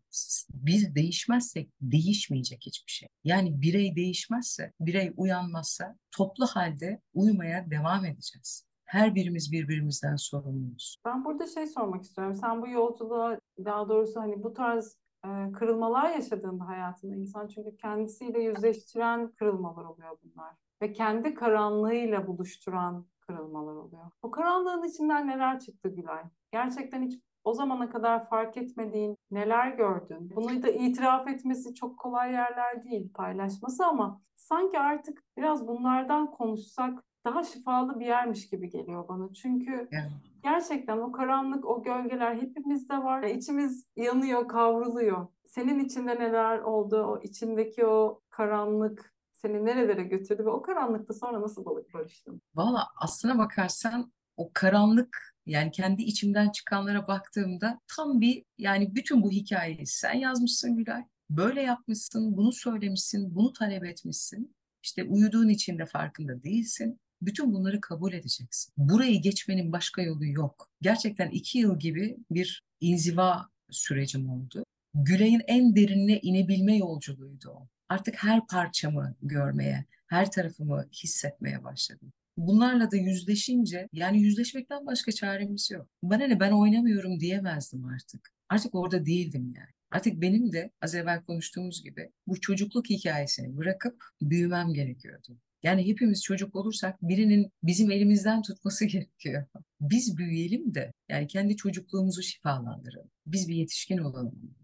biz değişmezsek değişmeyecek hiçbir şey. Yani birey değişmezse, birey uyanmazsa toplu halde uyumaya devam edeceğiz. Her birimiz birbirimizden sorumluyuz. Ben burada şey sormak istiyorum. Sen bu yolculuğa daha doğrusu hani bu tarz e, kırılmalar yaşadığında hayatında insan çünkü kendisiyle yüzleştiren kırılmalar oluyor bunlar. Ve kendi karanlığıyla buluşturan kırılmalar oluyor. O karanlığın içinden neler çıktı Gülay? Gerçekten hiç o zamana kadar fark etmediğin neler gördün? Bunu da itiraf etmesi çok kolay yerler değil paylaşması ama sanki artık biraz bunlardan konuşsak daha şifalı bir yermiş gibi geliyor bana. Çünkü Evet. Gerçekten o karanlık, o gölgeler hepimizde var. İçimiz yanıyor, kavruluyor. Senin içinde neler oldu? O içindeki o karanlık seni nerelere götürdü ve o karanlıkta sonra nasıl balık barıştın? Valla aslına bakarsan o karanlık yani kendi içimden çıkanlara baktığımda tam bir yani bütün bu hikayeyi sen yazmışsın Gülay. Böyle yapmışsın, bunu söylemişsin, bunu talep etmişsin. İşte uyuduğun için de farkında değilsin. Bütün bunları kabul edeceksin. Burayı geçmenin başka yolu yok. Gerçekten iki yıl gibi bir inziva sürecim oldu. Gülay'ın en derinine inebilme yolculuğuydu o. Artık her parçamı görmeye, her tarafımı hissetmeye başladım. Bunlarla da yüzleşince yani yüzleşmekten başka çaremiz yok. Bana ne ben oynamıyorum diyemezdim artık. Artık orada değildim yani. Artık benim de az evvel konuştuğumuz gibi bu çocukluk hikayesini bırakıp büyümem gerekiyordu. Yani hepimiz çocuk olursak birinin bizim elimizden tutması gerekiyor. Biz büyüyelim de yani kendi çocukluğumuzu şifalandıralım. Biz bir yetişkin olalım.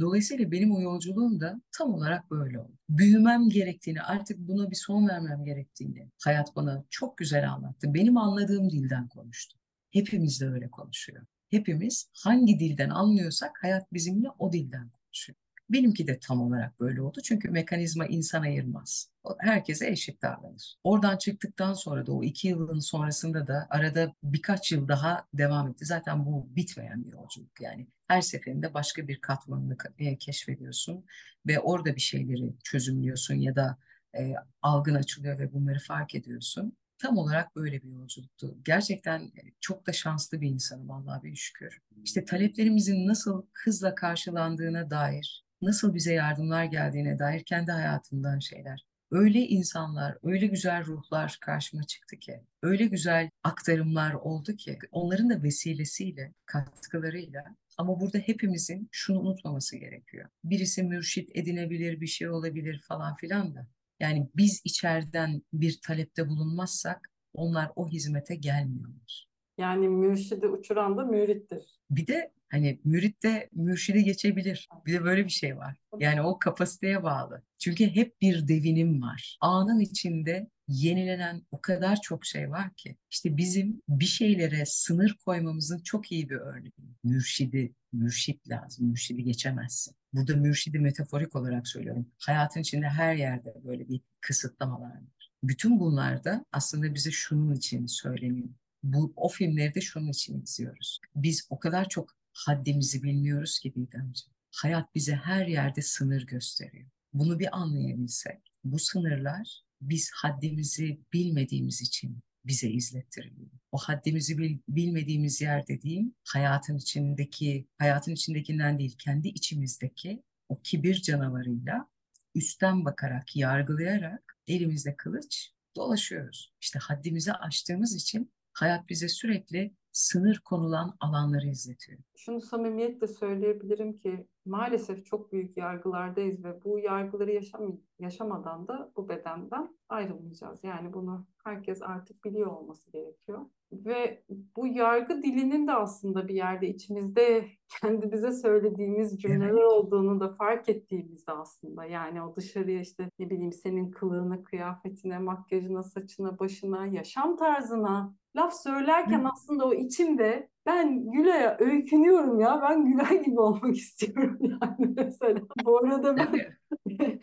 Dolayısıyla benim o yolculuğum da tam olarak böyle oldu. Büyümem gerektiğini, artık buna bir son vermem gerektiğini hayat bana çok güzel anlattı. Benim anladığım dilden konuştu. Hepimiz de öyle konuşuyor. Hepimiz hangi dilden anlıyorsak hayat bizimle o dilden konuşuyor. Benimki de tam olarak böyle oldu. Çünkü mekanizma insan ayırmaz. Herkese eşit davranır. Oradan çıktıktan sonra da o iki yılın sonrasında da arada birkaç yıl daha devam etti. Zaten bu bitmeyen bir yolculuk yani. Her seferinde başka bir katmanını e, keşfediyorsun ve orada bir şeyleri çözümlüyorsun ya da e, algın açılıyor ve bunları fark ediyorsun. Tam olarak böyle bir yolculuktu. Gerçekten e, çok da şanslı bir insanım Allah'a bir şükür. İşte taleplerimizin nasıl hızla karşılandığına dair nasıl bize yardımlar geldiğine dair kendi hayatımdan şeyler. Öyle insanlar, öyle güzel ruhlar karşıma çıktı ki, öyle güzel aktarımlar oldu ki, onların da vesilesiyle, katkılarıyla ama burada hepimizin şunu unutmaması gerekiyor. Birisi mürşit edinebilir, bir şey olabilir falan filan da. Yani biz içeriden bir talepte bulunmazsak onlar o hizmete gelmiyorlar. Yani mürşidi uçuran da mürittir. Bir de Hani mürit de mürşidi geçebilir. Bir de böyle bir şey var. Yani o kapasiteye bağlı. Çünkü hep bir devinim var. Anın içinde yenilenen o kadar çok şey var ki. İşte bizim bir şeylere sınır koymamızın çok iyi bir örneği. Mürşidi, mürşit lazım. Mürşidi geçemezsin. Burada mürşidi metaforik olarak söylüyorum. Hayatın içinde her yerde böyle bir kısıtlamalar var. Bütün bunlar da aslında bize şunun için söyleniyor. Bu, o filmleri de şunun için izliyoruz. Biz o kadar çok haddimizi bilmiyoruz ki Didemciğim. Hayat bize her yerde sınır gösteriyor. Bunu bir anlayabilsek, bu sınırlar biz haddimizi bilmediğimiz için bize izlettiriliyor. O haddimizi bil, bilmediğimiz yer dediğim hayatın içindeki, hayatın içindekinden değil, kendi içimizdeki o kibir canavarıyla üstten bakarak, yargılayarak elimizde kılıç dolaşıyoruz. İşte haddimizi aştığımız için hayat bize sürekli sınır konulan alanları izletiyor. Şunu samimiyetle söyleyebilirim ki maalesef çok büyük yargılardayız ve bu yargıları yaşam yaşamadan da bu bedenden ayrılmayacağız. Yani bunu herkes artık biliyor olması gerekiyor. Ve bu yargı dilinin de aslında bir yerde içimizde kendimize söylediğimiz cümleler evet. olduğunu da fark ettiğimizde aslında yani o dışarıya işte ne bileyim senin kılığına, kıyafetine, makyajına, saçına, başına, yaşam tarzına laf söylerken aslında o içimde ben Gülay'a öykünüyorum ya. Ben Gülay gibi olmak istiyorum yani mesela. Bu arada ben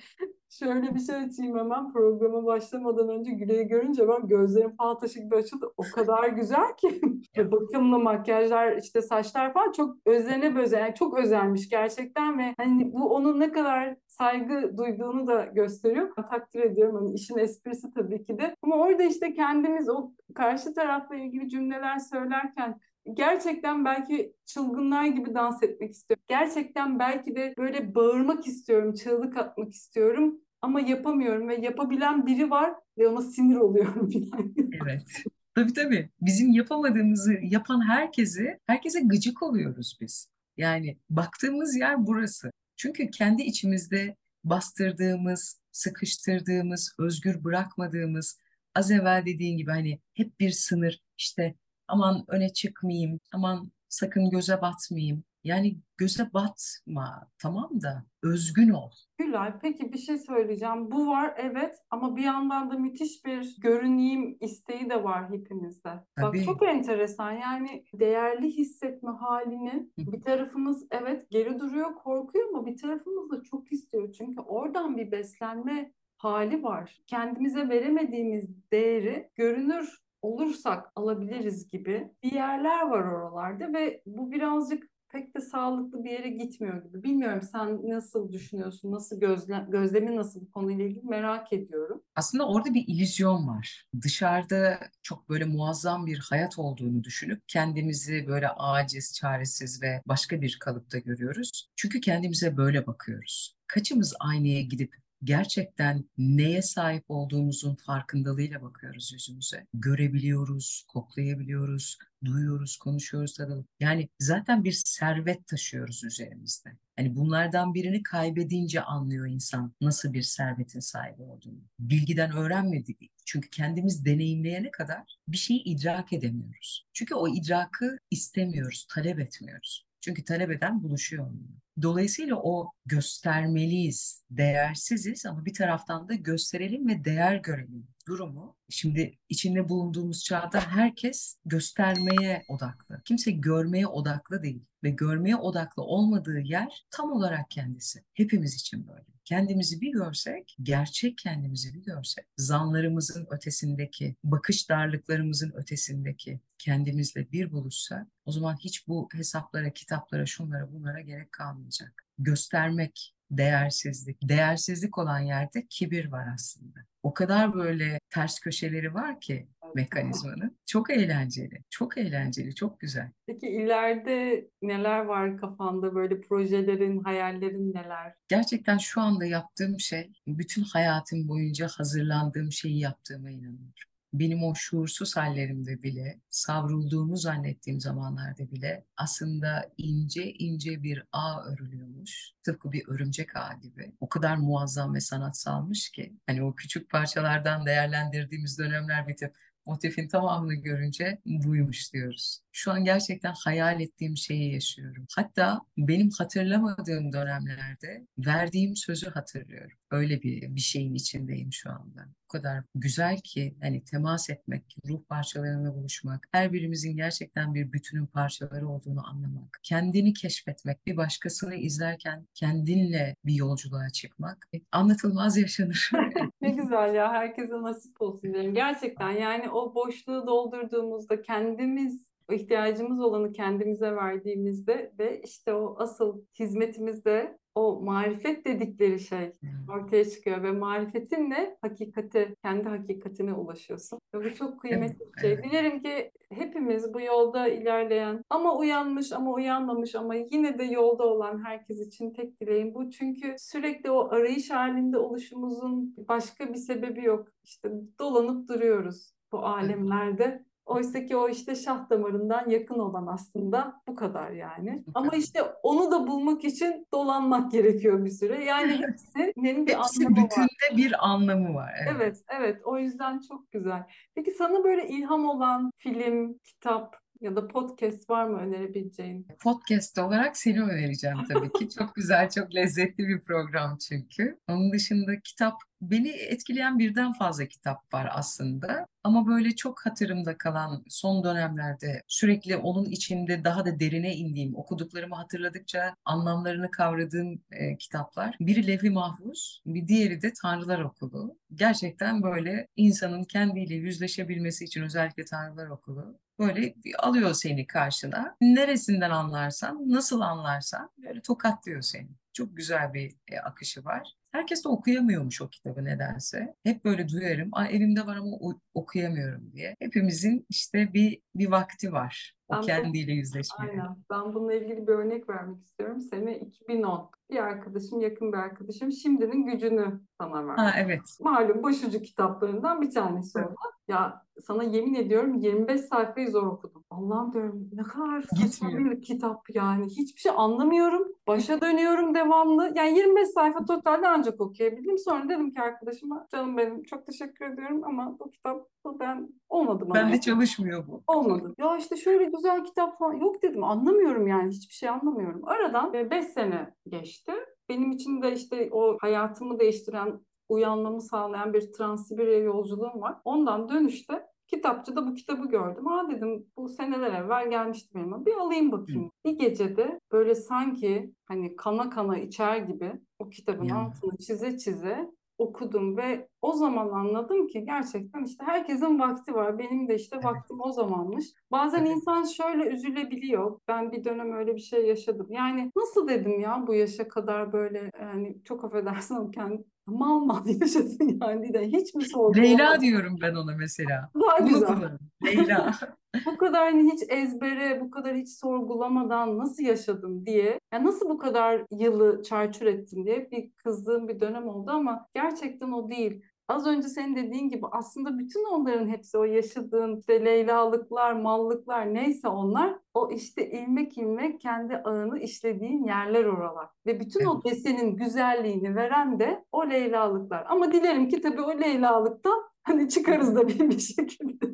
şöyle bir şey açayım hemen programa başlamadan önce Gülay'ı görünce ben gözlerim falan taşı gibi açıldı. O kadar güzel ki. Bakımlı makyajlar işte saçlar falan çok özene böyle yani çok özenmiş gerçekten ve hani bu onun ne kadar saygı duyduğunu da gösteriyor. Takdir ediyorum hani işin esprisi tabii ki de. Ama orada işte kendimiz o karşı tarafla ilgili cümleler söylerken gerçekten belki çılgınlar gibi dans etmek istiyorum. Gerçekten belki de böyle bağırmak istiyorum, çığlık atmak istiyorum ama yapamıyorum ve yapabilen biri var ve ona sinir oluyorum yani. Evet. Tabii tabii. Bizim yapamadığımızı yapan herkese, herkese gıcık oluyoruz biz. Yani baktığımız yer burası. Çünkü kendi içimizde bastırdığımız, sıkıştırdığımız, özgür bırakmadığımız, az evvel dediğin gibi hani hep bir sınır, işte aman öne çıkmayayım, aman sakın göze batmayayım. Yani göze batma tamam da özgün ol. Gülay peki bir şey söyleyeceğim. Bu var evet ama bir yandan da müthiş bir görüneyim isteği de var hepimizde. Tabii. Bak çok enteresan yani değerli hissetme halini bir tarafımız evet geri duruyor korkuyor ama bir tarafımız da çok istiyor. Çünkü oradan bir beslenme hali var. Kendimize veremediğimiz değeri görünür olursak alabiliriz gibi bir yerler var oralarda ve bu birazcık pek de sağlıklı bir yere gitmiyor gibi. Bilmiyorum sen nasıl düşünüyorsun, nasıl gözle, gözlemi nasıl bu konuyla ilgili merak ediyorum. Aslında orada bir illüzyon var. Dışarıda çok böyle muazzam bir hayat olduğunu düşünüp kendimizi böyle aciz, çaresiz ve başka bir kalıpta görüyoruz. Çünkü kendimize böyle bakıyoruz. Kaçımız aynaya gidip gerçekten neye sahip olduğumuzun farkındalığıyla bakıyoruz yüzümüze. Görebiliyoruz, koklayabiliyoruz, duyuyoruz, konuşuyoruz, tadalım. Yani zaten bir servet taşıyoruz üzerimizde. Hani bunlardan birini kaybedince anlıyor insan nasıl bir servetin sahibi olduğunu. Bilgiden öğrenmedik. Çünkü kendimiz deneyimleyene kadar bir şeyi idrak edemiyoruz. Çünkü o idrakı istemiyoruz, talep etmiyoruz. Çünkü talep eden buluşuyor onunla. Dolayısıyla o göstermeliyiz, değersiziz ama bir taraftan da gösterelim ve değer görelim durumu. Şimdi içinde bulunduğumuz çağda herkes göstermeye odaklı. Kimse görmeye odaklı değil ve görmeye odaklı olmadığı yer tam olarak kendisi. Hepimiz için böyle. Kendimizi bir görsek, gerçek kendimizi bir görsek, zanlarımızın ötesindeki, bakış darlıklarımızın ötesindeki kendimizle bir buluşsak, o zaman hiç bu hesaplara, kitaplara, şunlara, bunlara gerek kalmayacak. Göstermek, değersizlik. Değersizlik olan yerde kibir var aslında. O kadar böyle ters köşeleri var ki mekanizmanın. Çok eğlenceli, çok eğlenceli, çok güzel. Peki ileride neler var kafanda böyle projelerin, hayallerin neler? Gerçekten şu anda yaptığım şey, bütün hayatım boyunca hazırlandığım şeyi yaptığıma inanıyorum benim o şuursuz hallerimde bile, savrulduğumu zannettiğim zamanlarda bile aslında ince ince bir ağ örülüyormuş. Tıpkı bir örümcek ağ gibi. O kadar muazzam ve sanatsalmış ki. Hani o küçük parçalardan değerlendirdiğimiz dönemler bitip motifin tamamını görünce buymuş diyoruz. Şu an gerçekten hayal ettiğim şeyi yaşıyorum. Hatta benim hatırlamadığım dönemlerde verdiğim sözü hatırlıyorum. Öyle bir bir şeyin içindeyim şu anda. O kadar güzel ki hani temas etmek, ruh parçalarına buluşmak, her birimizin gerçekten bir bütünün parçaları olduğunu anlamak, kendini keşfetmek, bir başkasını izlerken kendinle bir yolculuğa çıkmak anlatılmaz yaşanır. ne güzel ya herkese nasip olsun diyelim. Gerçekten yani o boşluğu doldurduğumuzda kendimiz ihtiyacımız olanı kendimize verdiğimizde ve işte o asıl hizmetimizde o marifet dedikleri şey ortaya çıkıyor ve marifetinle hakikate, kendi hakikatine ulaşıyorsun. Ve bu çok kıymetli bir şey. Evet. Dilerim ki hepimiz bu yolda ilerleyen ama uyanmış ama uyanmamış ama yine de yolda olan herkes için tek dileğim bu. Çünkü sürekli o arayış halinde oluşumuzun başka bir sebebi yok. İşte dolanıp duruyoruz bu alemlerde. Oysa ki o işte şah damarından yakın olan aslında bu kadar yani. Ama işte onu da bulmak için dolanmak gerekiyor bir süre. Yani hepsinin bir Hepsi anlamı bütünde var. bir anlamı var. Evet. Evet, evet. O yüzden çok güzel. Peki sana böyle ilham olan film, kitap ya da podcast var mı önerebileceğin? Podcast olarak seni önereceğim tabii ki. Çok güzel, çok lezzetli bir program çünkü. Onun dışında kitap Beni etkileyen birden fazla kitap var aslında. Ama böyle çok hatırımda kalan son dönemlerde sürekli onun içinde daha da derine indiğim, okuduklarımı hatırladıkça anlamlarını kavradığım e, kitaplar. Biri Levh-i Mahfuz, bir diğeri de Tanrılar Okulu. Gerçekten böyle insanın kendiyle yüzleşebilmesi için özellikle Tanrılar Okulu böyle alıyor seni karşına. Neresinden anlarsan, nasıl anlarsan böyle tokatlıyor seni. Çok güzel bir e, akışı var. Herkes de okuyamıyormuş o kitabı nedense. Hep böyle duyarım. Aa, evimde var ama okuyamıyorum diye. Hepimizin işte bir bir vakti var. O ben kendiyle yüzleşmeye. Aynen. Ben bununla ilgili bir örnek vermek istiyorum. Sene 2010. Bir arkadaşım, yakın bir arkadaşım Şimdinin Gücünü sana verdi. Ha, evet. Malum başucu kitaplarından bir tanesi evet. o. Ya sana yemin ediyorum 25 sayfayı zor okudum. Allah'ım diyorum ne kadar saçma bir kitap yani. Hiçbir şey anlamıyorum. Başa dönüyorum devamlı. Yani 25 sayfa totalde ancak okuyabildim. Sonra dedim ki arkadaşıma canım benim çok teşekkür ediyorum ama bu kitap ben olmadı bana. Ben de çalışmıyor bu. Olmadı. Ya işte şöyle güzel kitap falan yok dedim. Anlamıyorum yani hiçbir şey anlamıyorum. Aradan 5 sene geçti. Benim için de işte o hayatımı değiştiren uyanmamı sağlayan bir Transsibirya yolculuğum var. Ondan dönüşte kitapçıda bu kitabı gördüm. Ha dedim bu seneler evvel gelmişti benim. Bir alayım bakayım. Hı. Bir gecede böyle sanki hani kana kana içer gibi o kitabın ya. altını çize çize okudum ve o zaman anladım ki gerçekten işte herkesin vakti var. Benim de işte vaktim o zamanmış. Bazen insan şöyle üzülebiliyor. Ben bir dönem öyle bir şey yaşadım. Yani nasıl dedim ya bu yaşa kadar böyle yani çok affedersin kendi mal mal yaşadın yani de hiç mi Leyla diyorum ben ona mesela. Daha Bunu güzel. Leyla. Bu kadar hani hiç ezbere, bu kadar hiç sorgulamadan nasıl yaşadın diye, ya nasıl bu kadar yılı çarçur ettin diye bir kızdığım bir dönem oldu ama gerçekten o değil. Az önce senin dediğin gibi aslında bütün onların hepsi o yaşadığın işte Leylalıklar, mallıklar neyse onlar o işte ilmek ilmek kendi ağını işlediğin yerler oralar. Ve bütün o Evet. desenin güzelliğini veren de o Leylalıklar. Ama dilerim ki tabii o Leylalıktan hani çıkarız da bir, bir şekilde.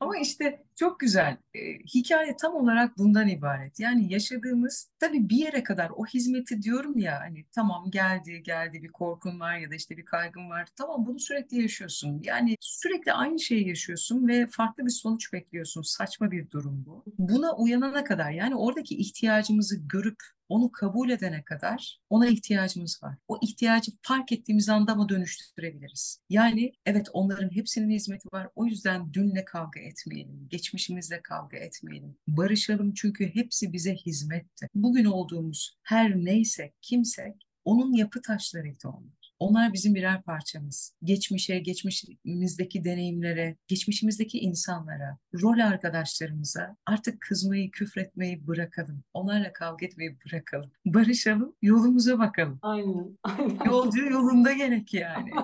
Ama işte çok güzel. E, hikaye tam olarak bundan ibaret. Yani yaşadığımız tabii bir yere kadar o hizmeti diyorum ya hani tamam geldi geldi bir korkun var ya da işte bir kaygın var. Tamam bunu sürekli yaşıyorsun. Yani sürekli aynı şeyi yaşıyorsun ve farklı bir sonuç bekliyorsun. Saçma bir durum bu. Buna uyanana kadar yani oradaki ihtiyacımızı görüp onu kabul edene kadar ona ihtiyacımız var. O ihtiyacı fark ettiğimiz anda ama dönüştürebiliriz. Yani evet onların hepsinin hizmeti var. O yüzden dünle kavga etmeyelim. Geçmişimizle kavga etmeyelim. Barışalım çünkü hepsi bize hizmetti. Bugün olduğumuz her neyse, kimsek onun yapı taşlarıydı onlar. Onlar bizim birer parçamız. Geçmişe, geçmişimizdeki deneyimlere, geçmişimizdeki insanlara, rol arkadaşlarımıza artık kızmayı, küfretmeyi bırakalım. Onlarla kavga etmeyi bırakalım. Barışalım, yolumuza bakalım. Aynen, aynen. Yolcu yolunda gerek yani.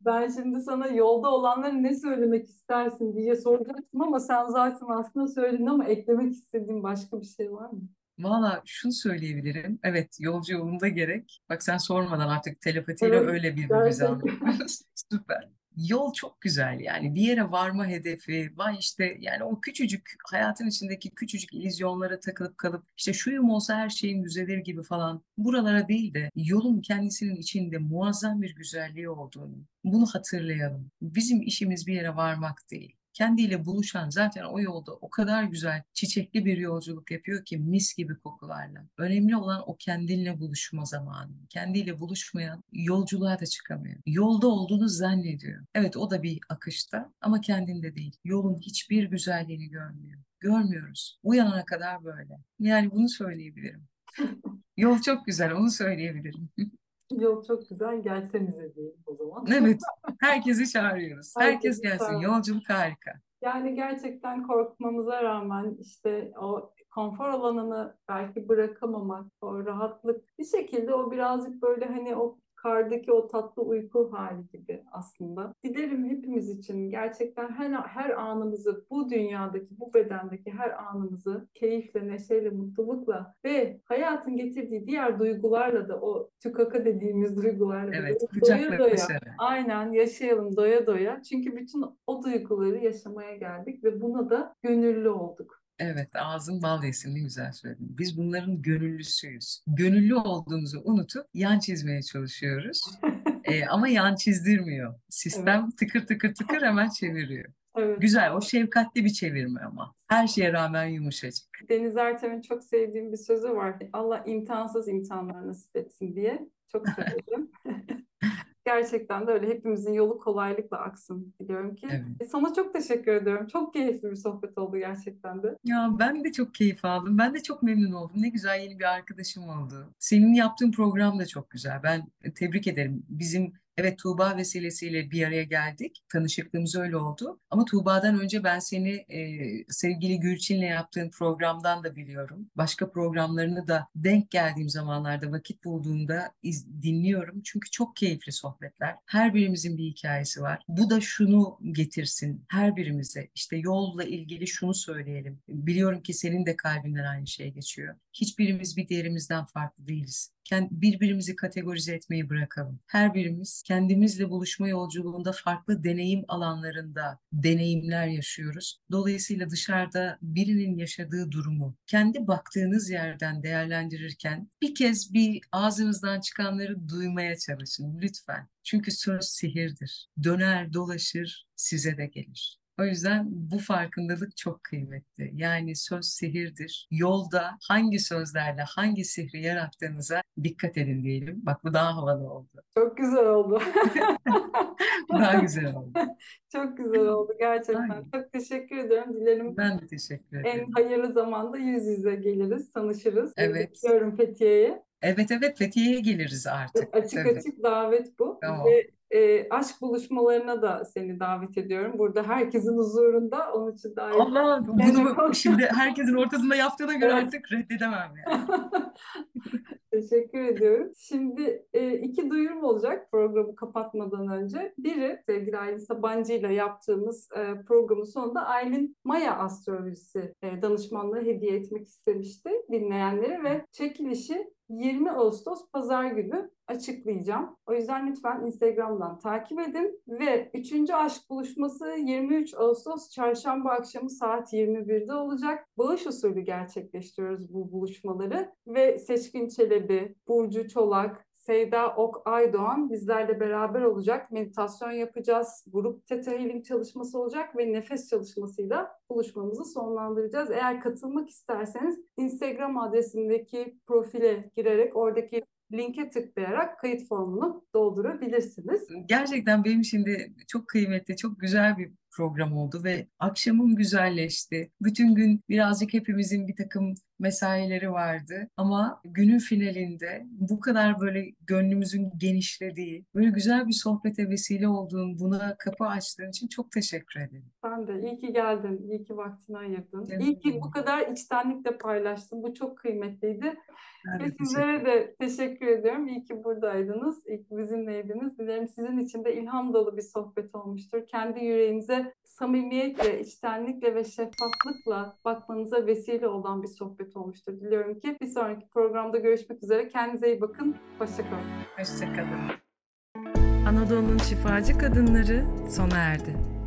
Ben şimdi sana yolda olanları ne söylemek istersin diye soracaktım ama sen zaten aslında söyledin ama eklemek istediğin başka bir şey var mı? Valla şunu söyleyebilirim. Evet yolcu yolunda gerek. Bak sen sormadan artık telepatiyle Evet, öyle birbirimizi anlıyoruz. Süper. Yol çok güzel yani bir yere varma hedefi vay işte yani o küçücük hayatın içindeki küçücük illüzyonlara takılıp kalıp işte şuyum olsa her şeyim düzelir gibi falan buralara değil de yolun kendisinin içinde muazzam bir güzelliği olduğunu bunu hatırlayalım. Bizim işimiz bir yere varmak değil. Kendiyle buluşan zaten o yolda o kadar güzel çiçekli bir yolculuk yapıyor ki mis gibi kokularla. Önemli olan o kendinle buluşma zamanı. Kendiyle buluşmayan yolculuğa da çıkamıyor. Yolda olduğunu zannediyor. Evet o da bir akışta ama kendinde değil. Yolun hiçbir güzelliğini görmüyor. Görmüyoruz. Uyanana kadar böyle. Yani bunu söyleyebilirim. Yol çok güzel, onu söyleyebilirim. Yol çok güzel, gelsenize diyelim o zaman. Evet, herkesi çağırıyoruz. Herkes gelsin. Yolculuk harika. Yani gerçekten korkmamıza rağmen işte o konfor alanını belki bırakamamak, o rahatlık bir şekilde o birazcık böyle hani o kardaki o tatlı uyku hali gibi aslında. Dilerim hepimiz için gerçekten her, her anımızı bu dünyadaki, bu bedendeki her anımızı keyifle, neşeyle, mutlulukla ve hayatın getirdiği diğer duygularla da o tükaka dediğimiz duygularla da Evet, böyle doya doya kucaklaşarak. Aynen yaşayalım doya doya. Çünkü bütün o duyguları yaşamaya geldik ve buna da gönüllü olduk. Evet, ağzın bal yesin ne güzel söyledin. Biz bunların gönüllüsüyüz. Gönüllü olduğumuzu unutup yan çizmeye çalışıyoruz. Ee, ama yan çizdirmiyor. Evet, Sistem tıkır tıkır tıkır hemen çeviriyor. evet. Güzel, o şefkatli bir çevirme ama. Her şeye rağmen yumuşacık. Deniz Ertem'in çok sevdiğim bir sözü var. Allah imtihansız imtihanlar nasip etsin diye. Çok severim. Gerçekten de öyle. Hepimizin yolu kolaylıkla aksın diliyorum ki. Evet. Sana çok teşekkür ediyorum. Çok keyifli bir sohbet oldu gerçekten de. Ya ben de çok keyif aldım. Ben de çok memnun oldum. Ne güzel yeni bir arkadaşım oldu. Senin yaptığın program da çok güzel. Ben tebrik ederim. Bizim evet Tuğba vesilesiyle bir araya geldik. Tanışıklığımız öyle oldu. Ama Tuğba'dan önce ben seni e, sevgili Gülçin'le yaptığın programdan da biliyorum. Başka programlarını da denk geldiğim zamanlarda vakit bulduğumda iz- dinliyorum. Çünkü çok keyifli sohbetler. Her birimizin bir hikayesi var. Bu da şunu getirsin her birimize. İşte yolla ilgili şunu söyleyelim. Biliyorum ki senin de kalbinden aynı şey geçiyor. Hiçbirimiz bir diğerimizden farklı değiliz. Birbirimizi kategorize etmeyi bırakalım. Her birimiz kendimizle buluşma yolculuğunda farklı deneyim alanlarında deneyimler yaşıyoruz. Dolayısıyla dışarıda birinin yaşadığı durumu kendi baktığınız yerden değerlendirirken bir kez bir ağzınızdan çıkanları duymaya çalışın lütfen. Çünkü söz sihirdir. Döner dolaşır size de gelir. O yüzden bu farkındalık çok kıymetli. Yani söz sihirdir. Yolda hangi sözlerle hangi sihri yarattığınıza dikkat edin diyelim. Bak bu daha havalı oldu. Çok güzel oldu. Daha güzel oldu. Çok güzel oldu gerçekten. Ay. Çok teşekkür ederim. Dilerim Ben de teşekkür en ederim. hayırlı zamanda yüz yüze geliriz, tanışırız. Evet. Bekliyorum Fethiye'ye. Evet evet Fethiye'ye geliriz artık. Açık Tabii. açık davet bu. Tamam. Ve e, aşk buluşmalarına da seni davet ediyorum. Burada herkesin huzurunda. Onun için davet Allah bunu şimdi herkesin ortasında yaptığına göre Evet. artık reddedemem yani. Teşekkür ediyorum. Şimdi e, iki duyurum olacak programı kapatmadan önce. Biri sevgili Aylin Sabancı ile yaptığımız e, programın sonunda Aylin Maya astrolojisi e, danışmanlığı hediye etmek istemişti dinleyenlere ve çekilişi 20 Ağustos Pazar günü açıklayacağım. O yüzden lütfen Instagram'dan takip edin ve 3. aşk buluşması 23 Ağustos Çarşamba akşamı saat 21'de olacak. Bağış usulü gerçekleştiriyoruz bu buluşmaları ve Seçkin Çelebi, Burcu Çolak, Seyda Ok Aydoğan bizlerle beraber olacak. Meditasyon yapacağız. Grup Theta Healing çalışması olacak ve nefes çalışmasıyla buluşmamızı sonlandıracağız. Eğer katılmak isterseniz Instagram adresindeki profile girerek oradaki linke tıklayarak kayıt formunu doldurabilirsiniz. Gerçekten benim şimdi çok kıymetli, çok güzel bir program oldu ve akşamım güzelleşti. Bütün gün birazcık hepimizin bir takım mesaileri vardı ama günün finalinde bu kadar böyle gönlümüzün genişlediği, böyle güzel bir sohbete vesile olduğun, buna kapı açtığın için çok teşekkür ederim. Ben de iyi ki geldin, iyi ki vaktini ayırdın. Canım İyi ki bu kadar içtenlikle paylaştın. Bu çok kıymetliydi. Ben Ve sizlere de teşekkür ediyorum. İyi ki buradaydınız. İyi ki bizimleydiniz. Dilerim sizin için de ilham dolu bir sohbet olmuştur. Kendi yüreğinize samimiyetle, içtenlikle ve şeffaflıkla bakmanıza vesile olan bir sohbet olmuştur. Diliyorum ki bir sonraki programda görüşmek üzere. Kendinize iyi bakın. Hoşçakalın. Hoşçakalın. Anadolu'nun şifacı kadınları sona erdi.